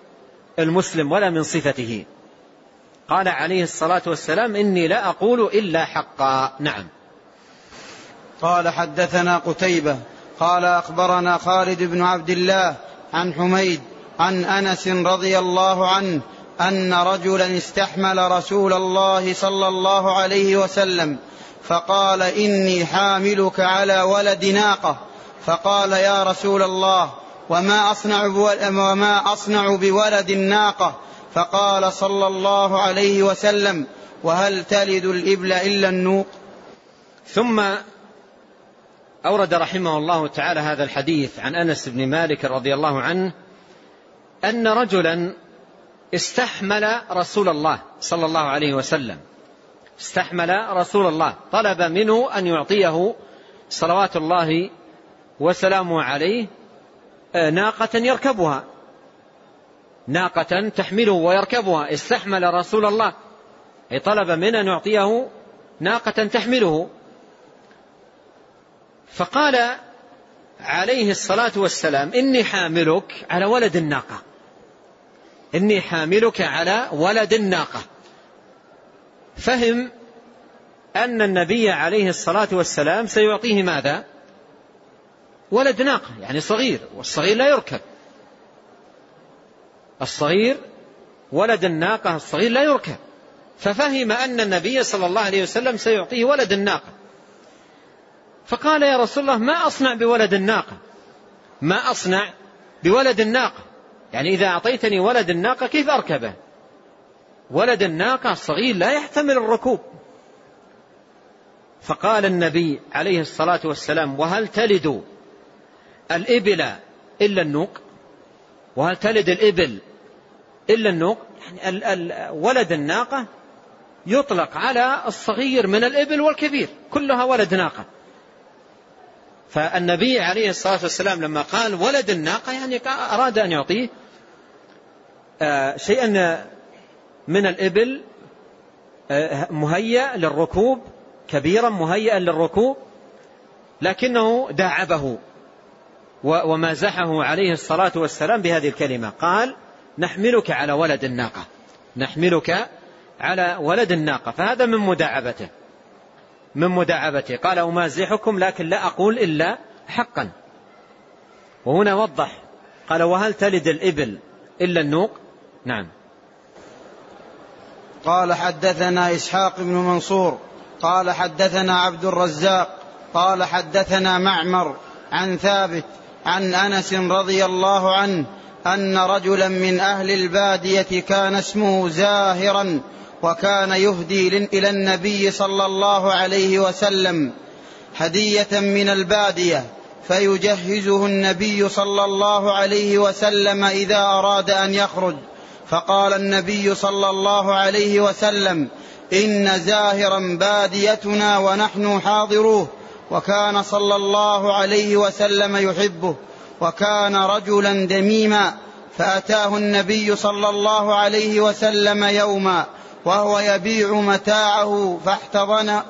المسلم ولا من صفته. قال عليه الصلاة والسلام إني لا أقول إلا حقا. نعم. قال حدثنا قتيبة قال أخبرنا خالد بن عبد الله عن حميد عن أنس رضي الله عنه أن رجلا استحمل رسول الله صلى الله عليه وسلم فقال إني حاملك على ولد ناقة فقال يا رسول الله وما أصنع وما أصنع بولد الناقة فقال صلى الله عليه وسلم وهل تلد الإبل إلا النوق؟ ثم أورد رحمه الله تعالى هذا الحديث عن أنس بن مالك رضي الله عنه أن رجلا استحمل رسول الله صلى الله عليه وسلم. استحمل رسول الله. طلب منه أن يعطيه صلوات الله وسلامه عليه آه، ناقة يركبها. ناقة تحمله ويركبها. استحمل رسول الله. أي طلب من أن يعطيه ناقة تحمله. فقال عليه الصلاة والسلام إني حاملك على ولد الناقة. إني حاملك على ولد الناقة. فهم أن النبي عليه الصلاة والسلام سيعطيه ماذا؟ ولد ناقة يعني صغير والصغير لا يركب. الصغير ولد الناقة الصغير لا يركب. ففهم أن النبي صلى الله عليه وسلم سيعطيه ولد الناقة. فقال يا رسول الله ما أصنع بولد الناقة؟ ما أصنع بولد الناقة؟ يعني إذا أعطيتني ولد الناقة كيف أركبه؟ ولد الناقة الصغير لا يحتمل الركوب. فقال النبي عليه الصلاة والسلام وهل تلد الإبل إلا النوق؟ وهل تلد الإبل إلا النوق؟ يعني ولد الناقة يطلق على الصغير من الإبل والكبير كلها ولد ناقة. فالنبي عليه الصلاة والسلام لما قال ولد الناقة يعني أراد أن يعطيه آه، شيئا من الإبل آه، مهيأ للركوب كبيرا مهيئا للركوب لكنه داعبه ومازحه عليه الصلاة والسلام بهذه الكلمة. قال نحملك على ولد الناقة نحملك على ولد الناقة. فهذا من مداعبته. من مداعبته قال أمازحكم لكن لا أقول إلا حقا. وهنا وضح. قال وهل تلد الإبل إلا النوق؟ نعم. قال حدثنا إسحاق بن منصور. قال حدثنا عبد الرزاق. قال حدثنا معمر عن ثابت عن أنس رضي الله عنه أن رجلا من أهل البادية كان اسمه زاهرا وكان يهدي إلى النبي صلى الله عليه وسلم هدية من البادية فيجهزه النبي صلى الله عليه وسلم إذا أراد أن يخرج. فقال النبي صلى الله عليه وسلم إن زاهرا باديتنا ونحن حاضروه وكان صلى الله عليه وسلم يحبه وكان رجلا دميما فأتاه النبي صلى الله عليه وسلم يوما. وهو يبيع متاعه فاحتضن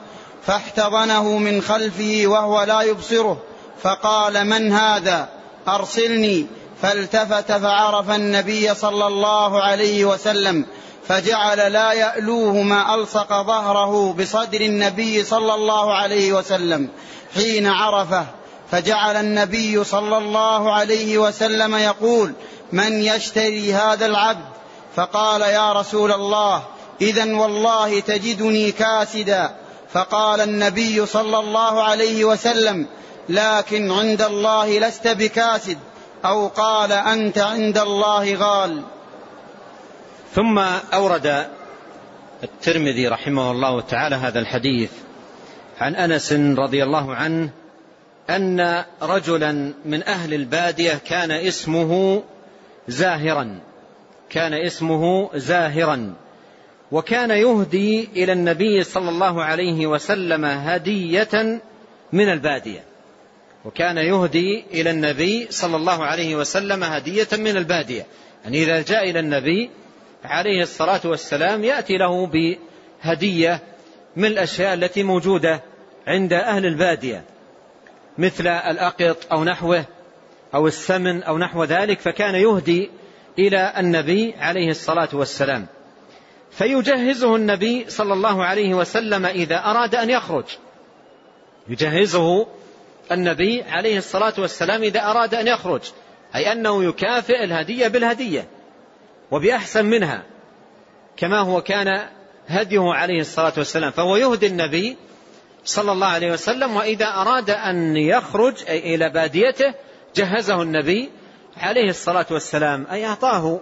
فاحتضنه من خلفه وهو لا يبصره. فقال من هذا؟ أرسلني. فالتفت فعرف النبي صلى الله عليه وسلم فجعل لا يألوه ما ألصق ظهره بصدر النبي صلى الله عليه وسلم حين عرفه. فجعل النبي صلى الله عليه وسلم يقول من يشتري هذا العبد؟ فقال يا رسول الله اذا والله تجدني كاسدا. فقال النبي صلى الله عليه وسلم لكن عند الله لست بكاسد. أو قال أنت عند الله غال. ثم أورد الترمذي رحمه الله تعالى هذا الحديث عن أنس رضي الله عنه أن رجلا من أهل البادية كان اسمه زاهرا. كان اسمه زاهرا. وكان يهدي إلى النبي صلى الله عليه وسلم هدية من البادية. وكان يهدي إلى النبي صلى الله عليه وسلم هدية من البادية. يعني إذا جاء إلى النبي عليه الصلاة والسلام يأتي له بهدية من الأشياء التي موجودة عند أهل البادية مثل الأقط أو نحوه أو السمن أو نحو ذلك فكان يهدي إلى النبي عليه الصلاة والسلام. فيجهزه النبي صلى الله عليه وسلم إذا أراد أن يخرج. يجهزه النبي عليه الصلاة والسلام إذا أراد أن يخرج. أي أنه يكافئ الهدية بالهدية وبأحسن منها كما هو كان هديه عليه الصلاة والسلام. فهو يهدي النبي صلى الله عليه وسلم وإذا أراد أن يخرج أي إلى باديته جهزه النبي عليه الصلاة والسلام أي أعطاه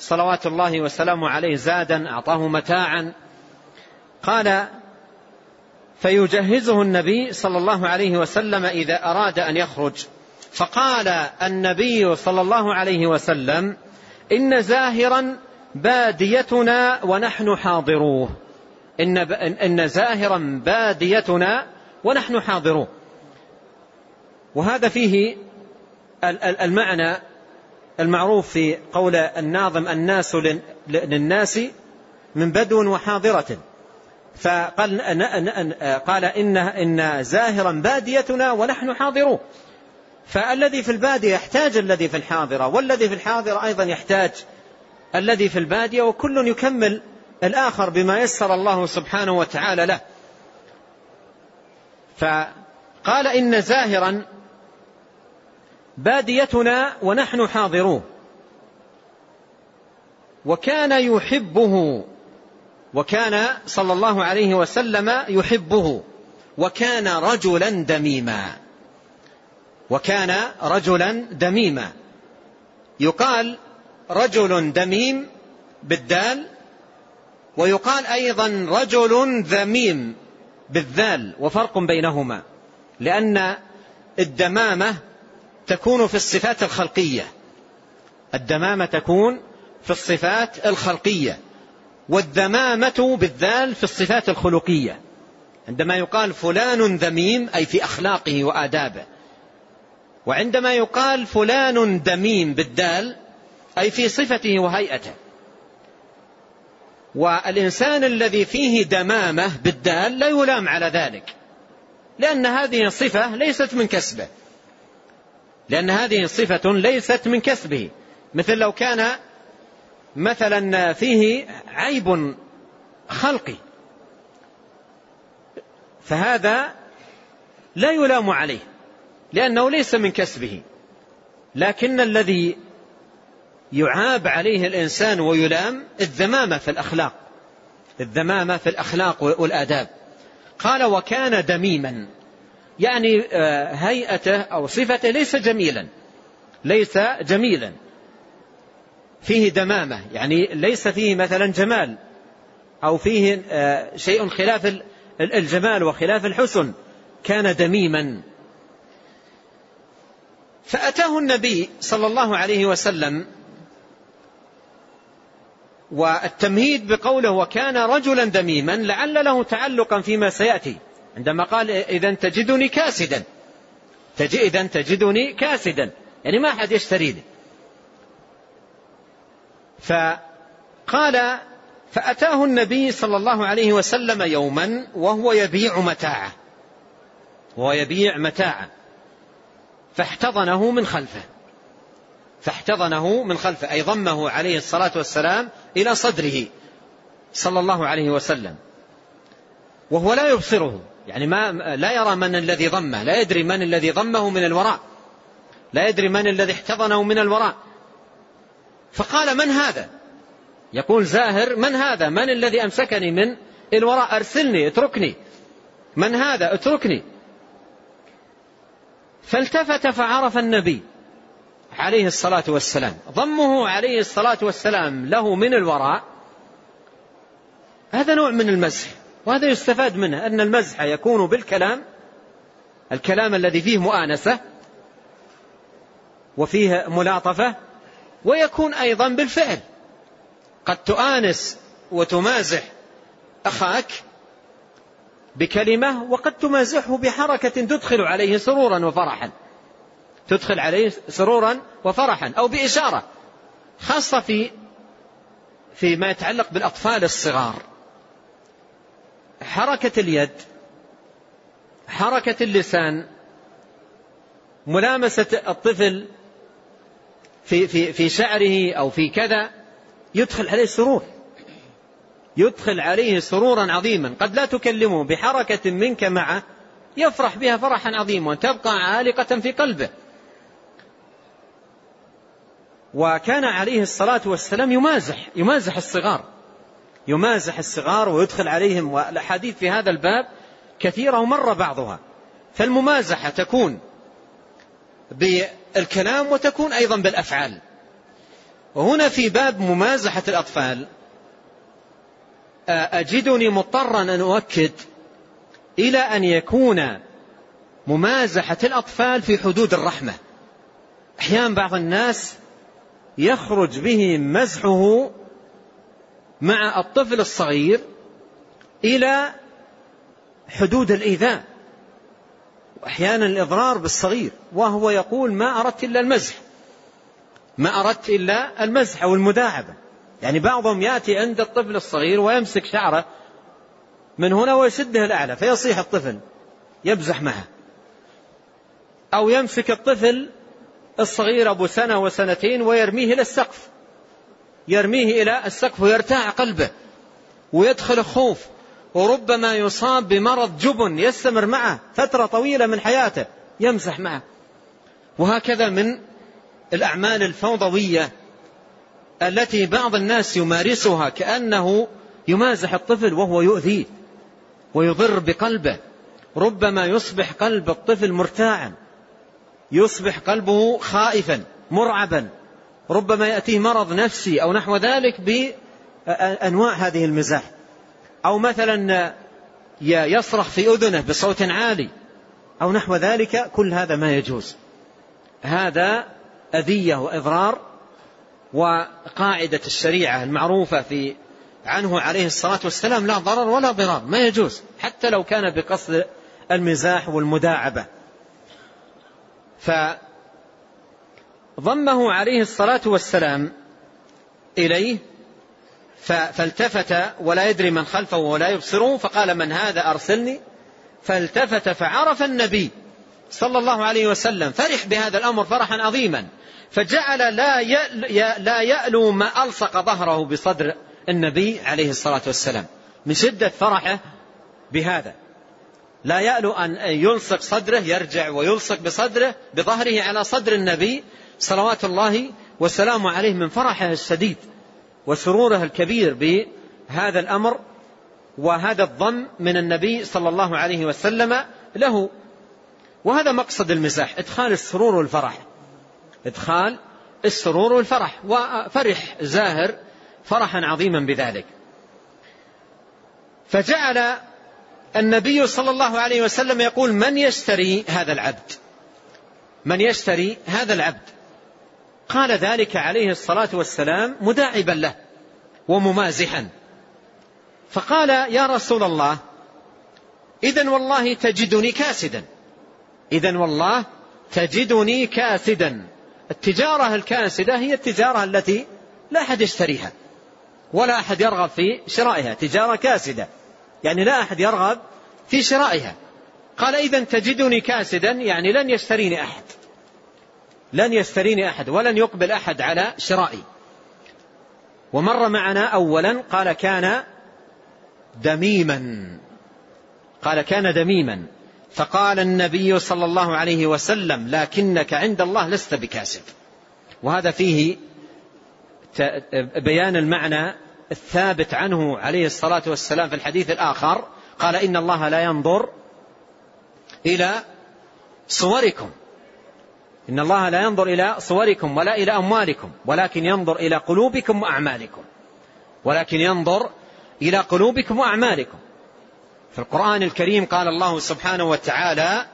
صلوات الله وسلامه عليه زادا أعطاه متاعا. قال فيجهزه النبي صلى الله عليه وسلم إذا أراد أن يخرج. فقال النبي صلى الله عليه وسلم إن زاهرا باديتنا ونحن حاضروه. إن, إن زاهرا باديتنا ونحن حاضروه. وهذا فيه المعنى المعروف في قول الناظم الناس للناس من بدو وحاضرة. فقال قال إن, إن زاهرا باديتنا ونحن حاضروه فالذي في البادية يحتاج الذي في الحاضرة والذي في الحاضرة أيضا يحتاج الذي في البادية وكل يكمل الآخر بما يسر الله سبحانه وتعالى له. فقال إن زاهرا باديتنا ونحن حاضروه وكان يحبه وكان صلى الله عليه وسلم يحبه وكان رجلا دميما. وكان رجلا دميما. يقال رجل دميم بالدال ويقال أيضا رجل ذميم بالذال وفرق بينهما. لأن الدمامة تكون في الصفات الخلقية. الدمامة تكون في الصفات الخلقية والذمامة بالذال في الصفات الخلقية. عندما يقال فلان ذميم أي في أخلاقه وآدابه. وعندما يقال فلان دميم بالدال أي في صفته وهيئته. والإنسان الذي فيه دمامة بالدال لا يلام على ذلك لأن هذه صفة ليست من كسبه. لأن هذه صفة ليست من كسبه. مثل لو كان مثلا فيه عيب خلقي فهذا لا يلام عليه لأنه ليس من كسبه. لكن الذي يعاب عليه الإنسان ويلام الذمامة في الأخلاق الذمامة في الأخلاق والآداب. قال وكان دميما. يعني آه، هيئته أو صفته ليس جميلا. ليس جميلا. فيه دمامة. يعني ليس فيه مثلا جمال. أو فيه آه، شيء خلاف الجمال وخلاف الحسن. كان دميما. فأتاه النبي صلى الله عليه وسلم والتمهيد بقوله وكان رجلا دميما لعل له تعلقا فيما سيأتي. عندما قال إذا تجدني كاسدا. إذا تجدني كاسدا. يعني ما أحد يشتري. لي فقال فأتاه النبي صلى الله عليه وسلم يوما وهو يبيع متاعه. وهو يبيع متاعه. فاحتضنه من خلفه. فاحتضنه من خلفه. أي ضمه عليه الصلاة والسلام إلى صدره صلى الله عليه وسلم. وهو لا يبصره. يعني ما لا يرى من الذي ضمه لا يدري من الذي ضمه من الوراء. لا يدري من الذي احتضنه من الوراء. فقال من هذا؟ يقول زاهر من هذا؟ من الذي أمسكني من الوراء؟ أرسلني اتركني. من هذا؟ اتركني. فالتفت فعرف النبي عليه الصلاة والسلام. ضمه عليه الصلاة والسلام له من الوراء. هذا نوع من المزح وهذا يستفاد منه أن المزح يكون بالكلام الكلام الذي فيه مؤانسة وفيه ملاطفة ويكون أيضا بالفعل. قد تؤانس وتمازح أخاك بكلمة وقد تمازحه بحركة تدخل عليه سرورا وفرحا. تدخل عليه سرورا وفرحا أو بإشارة خاصة في فيما يتعلق بالأطفال الصغار. حركة اليد حركة اللسان ملامسة الطفل في في في شعره أو في كذا يدخل عليه سرور. يدخل عليه سرورا عظيما. قد لا تكلمه بحركة منك معه يفرح بها فرحا عظيما وتبقى عالقة في قلبه. وكان عليه الصلاة والسلام يمازح يمازح الصغار. يمازح الصغار ويدخل عليهم والأحاديث في هذا الباب كثيرة ومر بعضها. فالممازحة تكون بالكلام وتكون أيضا بالأفعال. وهنا في باب ممازحة الأطفال أجدني مضطرا أن أؤكد إلى أن يكون ممازحة الأطفال في حدود الرحمة. أحيانا بعض الناس يخرج به مزحه مع الطفل الصغير إلى حدود الإيذاء. وأحيانا الإضرار بالصغير. وهو يقول ما أردت إلا المزح. ما أردت إلا المزح أو المداعبة. يعني بعضهم يأتي عند الطفل الصغير ويمسك شعره من هنا ويسده الأعلى فيصيح الطفل يبزح معه. أو يمسك الطفل الصغير أبو سنة وسنتين ويرميه إلى السقف يرميه إلى السقف ويرتاع قلبه ويدخل خوف وربما يصاب بمرض جبن يستمر معه فترة طويلة من حياته يمسح معه. وهكذا من الأعمال الفوضوية التي بعض الناس يمارسها كأنه يمازح الطفل وهو يؤذيه ويضر بقلبه. ربما يصبح قلب الطفل مرتاعا يصبح قلبه خائفا مرعبا. ربما يأتيه مرض نفسي أو نحو ذلك بأنواع هذه المزاح. أو مثلا يصرخ في أذنه بصوت عالي أو نحو ذلك كل هذا ما يجوز. هذا أذية وإضرار وقاعدة الشريعة المعروفة في عنه عليه الصلاة والسلام لا ضرر ولا ضرار ما يجوز حتى لو كان بقصد المزاح والمداعبة. ضمه عليه الصلاة والسلام إليه فالتفت ولا يدري من خلفه ولا يبصره فقال من هذا أرسلني؟ فالتفت فعرف النبي صلى الله عليه وسلم فرح بهذا الأمر فرحا عظيما فجعل لا لا يألو ما ألصق ظهره بصدر النبي عليه الصلاة والسلام من شدة فرحه بهذا. لا يألو أن يلصق صدره يرجع ويلصق بصدره بظهره على صدر النبي صلوات الله وسلامه عليه من فرحه الشديد وسروره الكبير بهذا الأمر وهذا الضم من النبي صلى الله عليه وسلم له. وهذا مقصد المزاح إدخال السرور والفرح. إدخال السرور والفرح. وفرح زاهر فرحا عظيما بذلك. فجعل النبي صلى الله عليه وسلم يقول من يشتري هذا العبد؟ من يشتري هذا العبد؟ قال ذلك عليه الصلاة والسلام مداعبا له وممازحا. فقال يا رسول الله إذا والله تجدني كاسدا. إذا والله تجدني كاسدا. التجارة الكاسدة هي التجارة التي لا أحد يشتريها ولا أحد يرغب في شرائها. تجارة كاسدة يعني لا أحد يرغب في شرائها. قال إذا تجدني كاسدا يعني لن يشتريني أحد. لن يشتريني أحد ولن يقبل أحد على شرائي. ومر معنا أولا قال كان دميما. قال كان دميما. فقال النبي صلى الله عليه وسلم لكنك عند الله لست بكاسب. وهذا فيه بيان المعنى الثابت عنه عليه الصلاة والسلام في الحديث الآخر. قال إن الله لا ينظر إلى صوركم. إن الله لا ينظر إلى صوركم ولا إلى أموالكم ولكن ينظر إلى قلوبكم وأعمالكم. ولكن ينظر إلى قلوبكم وأعمالكم. في القرآن الكريم قال الله سبحانه وتعالى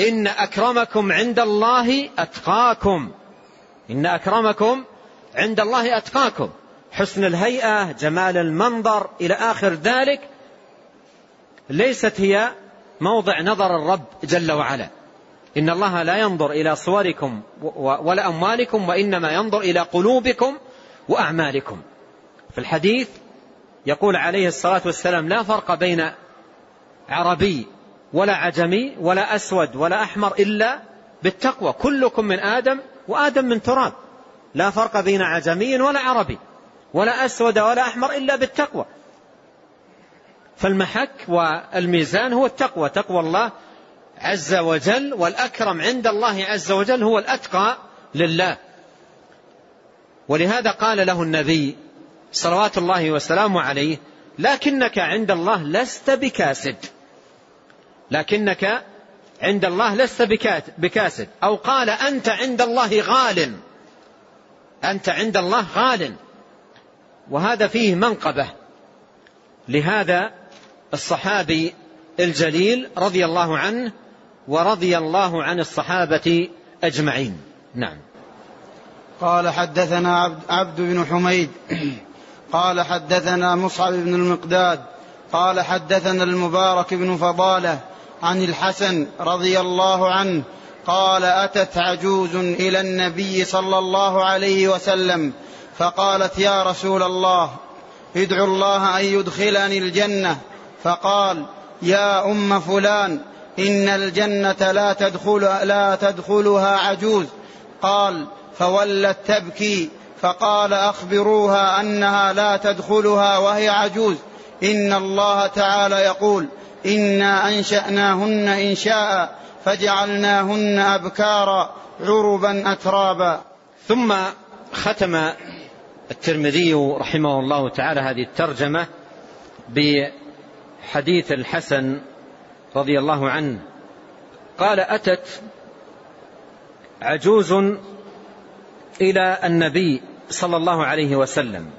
إن أكرمكم عند الله أتقاكم. إن أكرمكم عند الله أتقاكم. حسن الهيئة جمال المنظر إلى آخر ذلك ليست هي موضع نظر الرب جل وعلا. إن الله لا ينظر إلى صوركم ولا أموالكم وإنما ينظر إلى قلوبكم وأعمالكم. في الحديث يقول عليه الصلاة والسلام لا فرق بين عربي ولا عجمي ولا أسود ولا أحمر إلا بالتقوى. كلكم من آدم وآدم من تراب. لا فرق بين عجمي ولا عربي ولا أسود ولا أحمر إلا بالتقوى. فالمحك والميزان هو التقوى. تقوى الله عز وجل والأكرم عند الله عز وجل هو الأتقى لله. ولهذا قال له النبي صلوات الله وسلامه عليه لكنك عند الله لست بكاسد. لكنك عند الله لست بكاسد. أو قال أنت عند الله غال. أنت عند الله غال. وهذا فيه منقبة. لهذا الصحابي الجليل رضي الله عنه ورضي الله عن الصحابة أجمعين. نعم. قال حدثنا عبد, عبد بن حميد. قال حدثنا مصعب بن المقداد. قال حدثنا المبارك بن فضالة عن الحسن رضي الله عنه. قال أتت عجوز إلى النبي صلى الله عليه وسلم. فقالت يا رسول الله ادعو الله أن يدخلني الجنة. فقال يا أم فلان إن الجنة لا تدخل لا تدخلها عجوز. قال فولت تبكي فقال أخبروها أنها لا تدخلها وهي عجوز. إن الله تعالى يقول إنا أنشأناهن انشاء فجعلناهن أبكارا عربا اترابا. ثم ختم الترمذي رحمه الله تعالى هذه الترجمة بحديث الحسن رضي الله عنه قال أتت عجوز إلى النبي صلى الله عليه وسلم.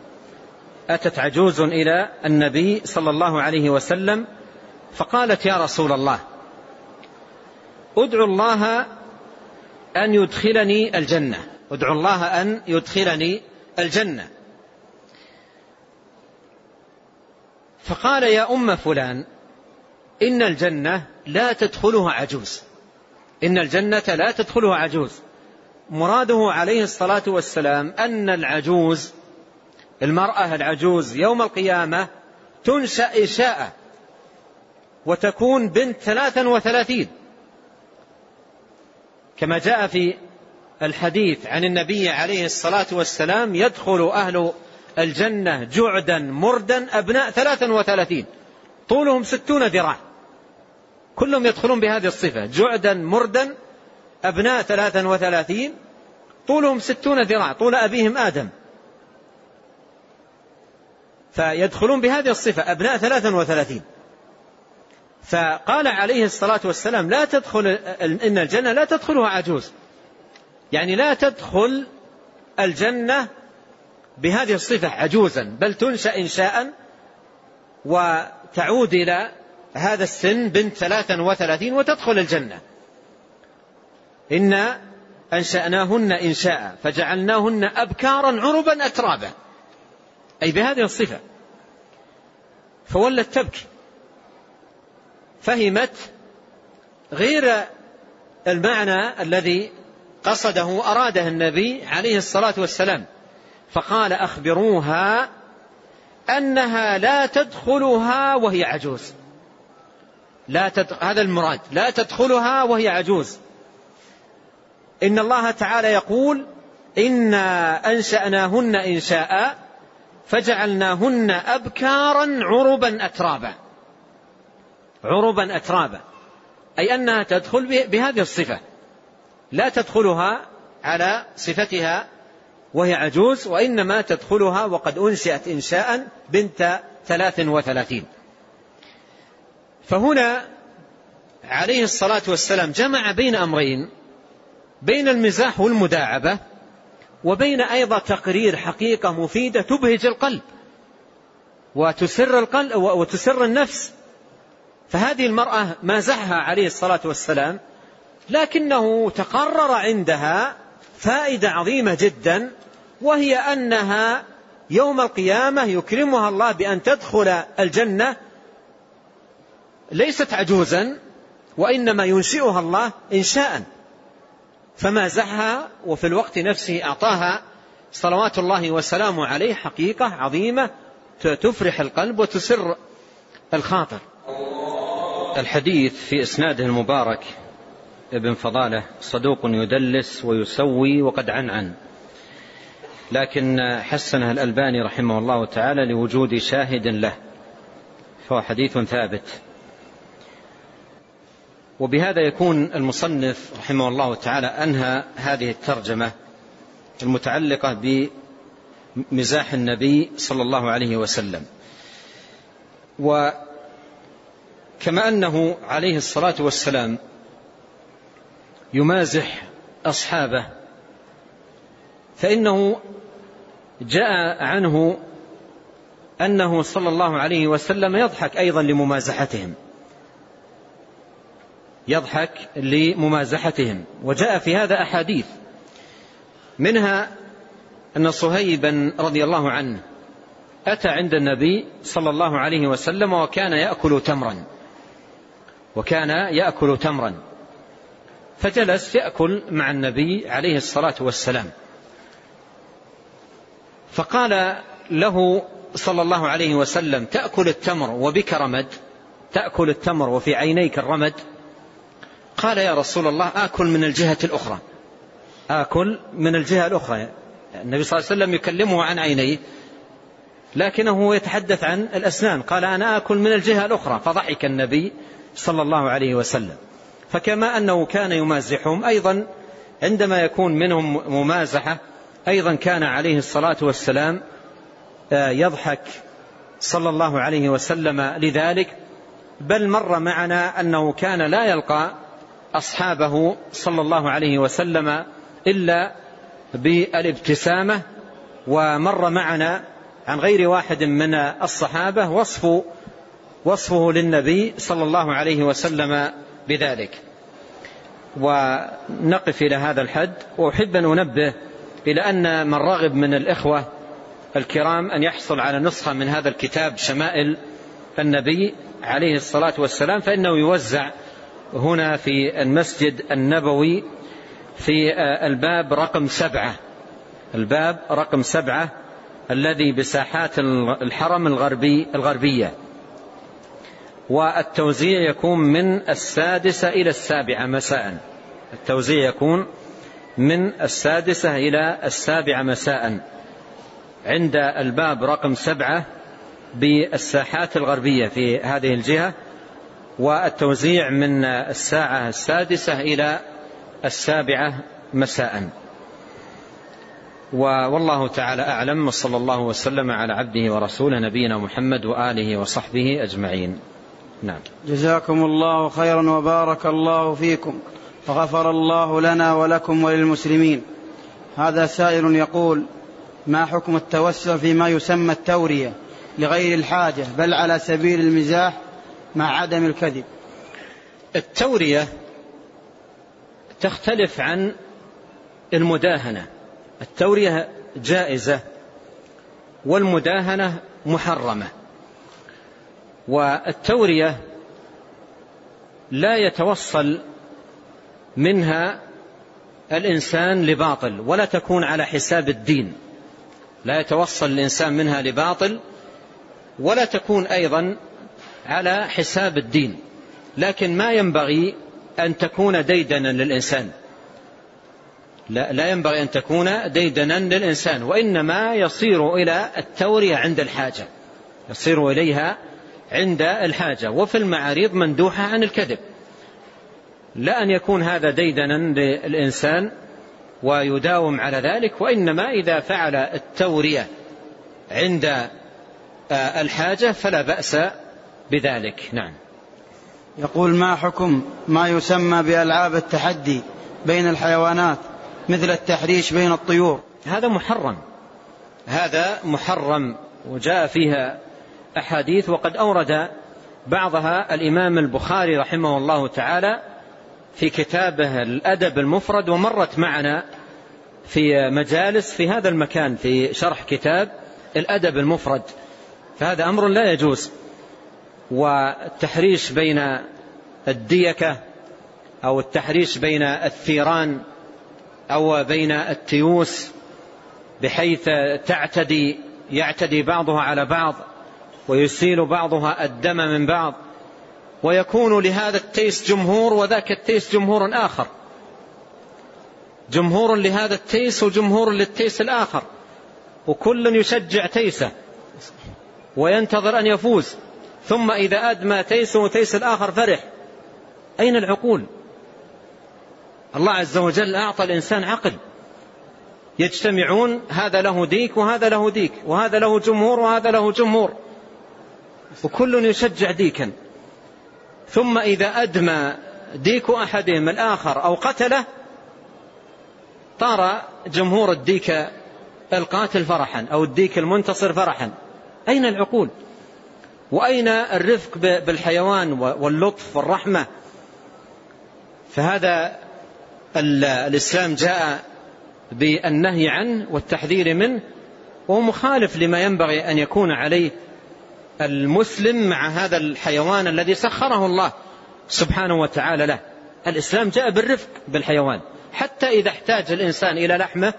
أتت عجوز إلى النبي صلى الله عليه وسلم فقالت يا رسول الله أدعو الله أن يدخلني الجنة. أدعو الله أن يدخلني الجنة. فقال يا أم فلان إن الجنة لا تدخلها عجوز. إن الجنة لا تدخلها عجوز. مراده عليه الصلاة والسلام أن العجوز المرأة العجوز يوم القيامة تنشأ إنشاء وتكون بنت ثلاثا وثلاثين. كما جاء في الحديث عن النبي عليه الصلاة والسلام يدخل أهل الجنة جعدا مردا أبناء ثلاثا وثلاثين. طولهم ستون ذراع. كلهم يدخلون بهذه الصفة. جعدا مردا أبناء ثلاثا وثلاثين طولهم ستون ذراع طول أبيهم آدم. فيدخلون بهذه الصفة أبناء ثلاثا وثلاثين. فقال عليه الصلاة والسلام لا تدخل إن الجنة لا تدخلها عجوز. يعني لا تدخل الجنة بهذه الصفة عجوزا بل تنشأ إنشاء وتعود إلى هذا السن بنت ثلاثا وثلاثين وتدخل الجنة. إنا أنشأناهن إنشاء فجعلناهن أبكارا عربا أترابا. أي بهذه الصفة. فولت تبكي. فهمت غير المعنى الذي قصده أراده النبي عليه الصلاة والسلام. فقال أخبروها أنها لا تدخلها وهي عجوز. لا تد... هذا المراد. لا تدخلها وهي عجوز. إن الله تعالى يقول إنا أنشأناهن إنشاء فجعلناهن أبكارا عربا أترابا. عربا أترابا. أي أنها تدخل بهذه الصفة. لا تدخلها على صفتها وهي عجوز وإنما تدخلها وقد أنشأت إنشاء بنت ثلاث وثلاثين. فهنا عليه الصلاة والسلام جمع بين أمرين بين المزاح والمداعبة وبين أيضا تقرير حقيقة مفيدة تبهج القلب وتسر القلب وتسر النفس. فهذه المرأة مازحها عليه الصلاة والسلام لكنه تقرر عندها فائدة عظيمة جدا وهي أنها يوم القيامة يكرمها الله بأن تدخل الجنة ليست عجوزا وإنما ينشئها الله إنشاء. فمازحها وفي الوقت نفسه أعطاها صلوات الله وسلامه عليه حقيقة عظيمة تفرح القلب وتسر الخاطر. الحديث في إسناده المبارك ابن فضالة صدوق يدلس ويسوي وقد عنعن. لكن حسنه الألباني رحمه الله تعالى لوجود شاهد له فهو حديث ثابت. وبهذا يكون المصنف رحمه الله تعالى أنهى هذه الترجمة المتعلقة بمزاح النبي صلى الله عليه وسلم. وكما أنه عليه الصلاة والسلام يمازح أصحابه فإنه جاء عنه أنه صلى الله عليه وسلم يضحك أيضا لممازحتهم. يضحك لممازحتهم. وجاء في هذا أحاديث. منها أن صهيبا رضي الله عنه أتى عند النبي صلى الله عليه وسلم وكان يأكل تمرا. وكان يأكل تمرا. فجلس يأكل مع النبي عليه الصلاة والسلام. فقال له صلى الله عليه وسلم تأكل التمر وبك رمد تأكل التمر وفي عينيك الرمد. قال يا رسول الله آكل من الجهة الأخرى. آكل من الجهة الأخرى. النبي صلى الله عليه وسلم يكلمه عن عينيه لكنه يتحدث عن الأسنان. قال أنا آكل من الجهة الأخرى. فضحك النبي صلى الله عليه وسلم. فكما أنه كان يمازحهم أيضا عندما يكون منهم ممازحة أيضا كان عليه الصلاة والسلام آه، يضحك صلى الله عليه وسلم لذلك. بل مر معنا أنه كان لا يلقى أصحابه صلى الله عليه وسلم إلا بالابتسامة ومر معنا عن غير واحد من الصحابة وصف وصفه للنبي صلى الله عليه وسلم بذلك. ونقف إلى هذا الحد. وأحب أن أنبه إلى أن من رغب من الإخوة الكرام أن يحصل على نسخة من هذا الكتاب شمائل النبي عليه الصلاة والسلام فإنه يوزع هنا في المسجد النبوي في الباب رقم سبعة. الباب رقم سبعة الذي بساحات الحرم الغربي الغربية. والتوزيع يكون من السادسة إلى السابعة مساء. التوزيع يكون من السادسة إلى السابعة مساء. عند الباب رقم سبعة بالساحات الغربية في هذه الجهة والتوزيع من الساعة السادسة إلى السابعة مساء. والله تعالى أعلم وصلى الله وسلم على عبده ورسوله نبينا محمد وآله وصحبه أجمعين. نعم. جزاكم الله خيرا وبارك الله فيكم وغفر الله لنا ولكم وللمسلمين. هذا سائل يقول ما حكم التوسع فيما يسمى التورية لغير الحاجة بل على سبيل المزاح مع عدم الكذب. التورية تختلف عن المداهنة. التورية جائزة والمداهنة محرمة. والتورية لا يتوصل منها الإنسان لباطل ولا تكون على حساب الدين. لا يتوصل الإنسان منها لباطل ولا تكون أيضا على حساب الدين. لكن ما ينبغي أن تكون ديدنا للإنسان. لا, لا ينبغي أن تكون ديدنا للإنسان وإنما يصير إلى التورية عند الحاجة. يصير إليها عند الحاجة. وفي المعاريض مندوحة عن الكذب. لا أن يكون هذا ديدنا للإنسان ويداوم على ذلك وإنما إذا فعل التورية عند آه، الحاجة فلا بأس بذلك. نعم. يقول ما حكم ما يسمى بألعاب التحدي بين الحيوانات مثل التحريش بين الطيور؟ هذا محرم. هذا محرم وجاء فيها أحاديث وقد أورد بعضها الإمام البخاري رحمه الله تعالى في كتابه الأدب المفرد ومرت معنا في مجالس في هذا المكان في شرح كتاب الأدب المفرد. فهذا أمر لا يجوز. والتحريش بين الديكة أو التحريش بين الثيران أو بين التيوس بحيث تعتدي يعتدي بعضها على بعض ويسيل بعضها الدم من بعض. ويكون لهذا التيس جمهور وذاك التيس جمهور آخر. جمهور لهذا التيس وجمهور للتيس الآخر. وكل يشجع تيسه. وينتظر أن يفوز. ثم إذا أدمى تيس وتيس الآخر فرح. أين العقول؟ الله عز وجل أعطى الإنسان عقل. يجتمعون هذا له ديك وهذا له ديك وهذا له جمهور وهذا له جمهور. وكل يشجع ديكا. ثم إذا أدمى ديك أحدهم الآخر أو قتله طار جمهور الديك القاتل فرحا أو الديك المنتصر فرحا. أين العقول؟ وأين الرفق بالحيوان واللطف والرحمة؟ فهذا الإسلام جاء بالنهي عنه والتحذير منه وهو مخالف لما ينبغي أن يكون عليه المسلم مع هذا الحيوان الذي سخره الله سبحانه وتعالى له. الإسلام جاء بالرفق بالحيوان. حتى إذا احتاج الإنسان إلى لحمة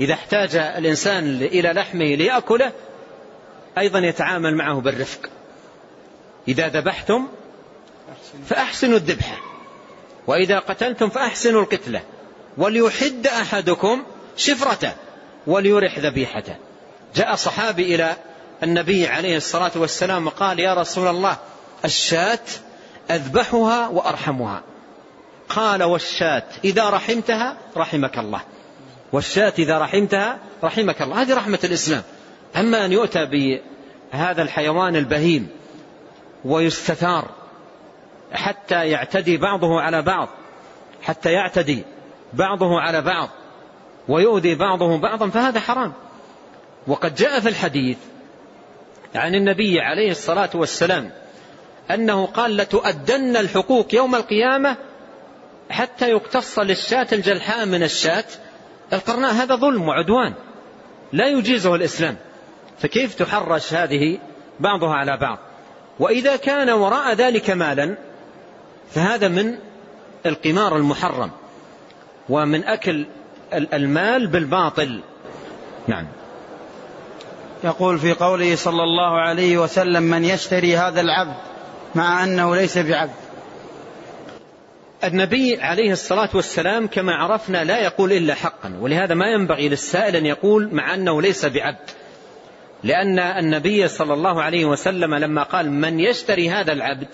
إذا احتاج الإنسان إلى لحمه ليأكله أيضا يتعامل معه بالرفق. إذا ذبحتم فأحسنوا الذبحة وإذا قتلتم فأحسنوا القتلة. وليحد أحدكم شفرته وليرح ذبيحته. جاء صحابي إلى النبي عليه الصلاة والسلام قال يا رسول الله الشاة أذبحها وأرحمها. قال والشاة إذا رحمتها رحمك الله. والشاة إذا رحمتها رحمك الله. هذه رحمة الإسلام. أما أن يؤتى بهذا الحيوان البهيم ويستثار حتى يعتدي بعضه على بعض حتى يعتدي بعضه على بعض ويؤذي بعضه بعضا فهذا حرام. وقد جاء في الحديث عن النبي عليه الصلاة والسلام أنه قال لتؤدن الحقوق يوم القيامة حتى يقتص للشاة الجلحاء من الشاة القرناء. هذا ظلم وعدوان لا يجيزه الإسلام. فكيف تحرش هذه بعضها على بعض؟ وإذا كان وراء ذلك مالا فهذا من القمار المحرم ومن أكل المال بالباطل. نعم. يقول في قوله صلى الله عليه وسلم من يشتري هذا العبد مع أنه ليس بعبد. النبي عليه الصلاة والسلام كما عرفنا لا يقول إلا حقا ولهذا ما ينبغي للسائل أن يقول مع أنه ليس بعبد. لأن النبي صلى الله عليه وسلم لما قال من يشتري هذا العبد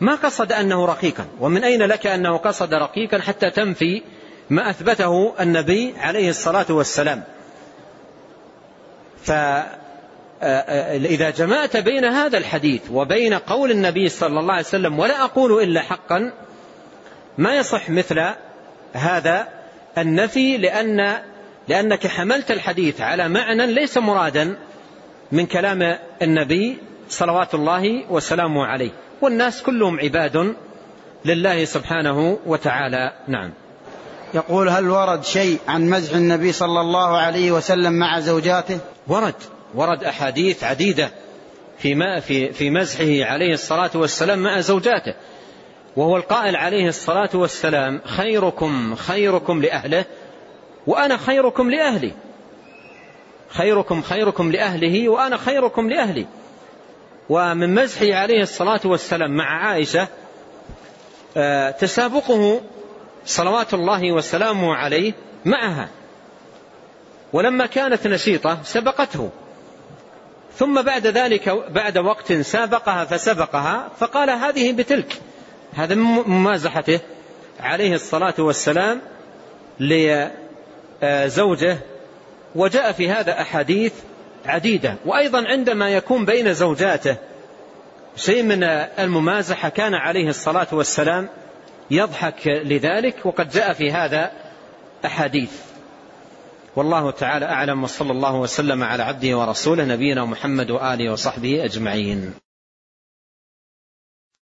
ما قصد أنه رقيقا. ومن أين لك أنه قصد رقيقا حتى تنفي ما أثبته النبي عليه الصلاة والسلام؟ فإذا جمعت بين هذا الحديث وبين قول النبي صلى الله عليه وسلم ولا أقول إلا حقا ما يصح مثل هذا النفي لأن لأنك حملت الحديث على معنى ليس مرادا من كلام النبي صلوات الله وسلامه عليه. والناس كلهم عباد لله سبحانه وتعالى. نعم. يقول هل ورد شيء عن مزح النبي صلى الله عليه وسلم مع زوجاته؟ ورد. ورد أحاديث عديدة في ما في في مزحه عليه الصلاة والسلام مع زوجاته. وهو القائل عليه الصلاة والسلام خيركم خيركم لأهله وأنا خيركم لأهلي. خيركم خيركم لأهله وأنا خيركم لأهلي. ومن مزحه عليه الصلاة والسلام مع عائشة آه، تسابقه صلوات الله وسلامه عليه معها. ولما كانت نشيطة سبقته. ثم بعد ذلك بعد وقت سابقها فسبقها فقال هذه بتلك. هذا من ممازحته عليه الصلاة والسلام لزوجه وجاء في هذا أحاديث عديدة. وأيضا عندما يكون بين زوجاته شيء من الممازحة كان عليه الصلاة والسلام يضحك لذلك وقد جاء في هذا أحاديث. والله تعالى أعلم وصلى الله وسلم على عبده ورسوله نبينا محمد وآله وصحبه أجمعين.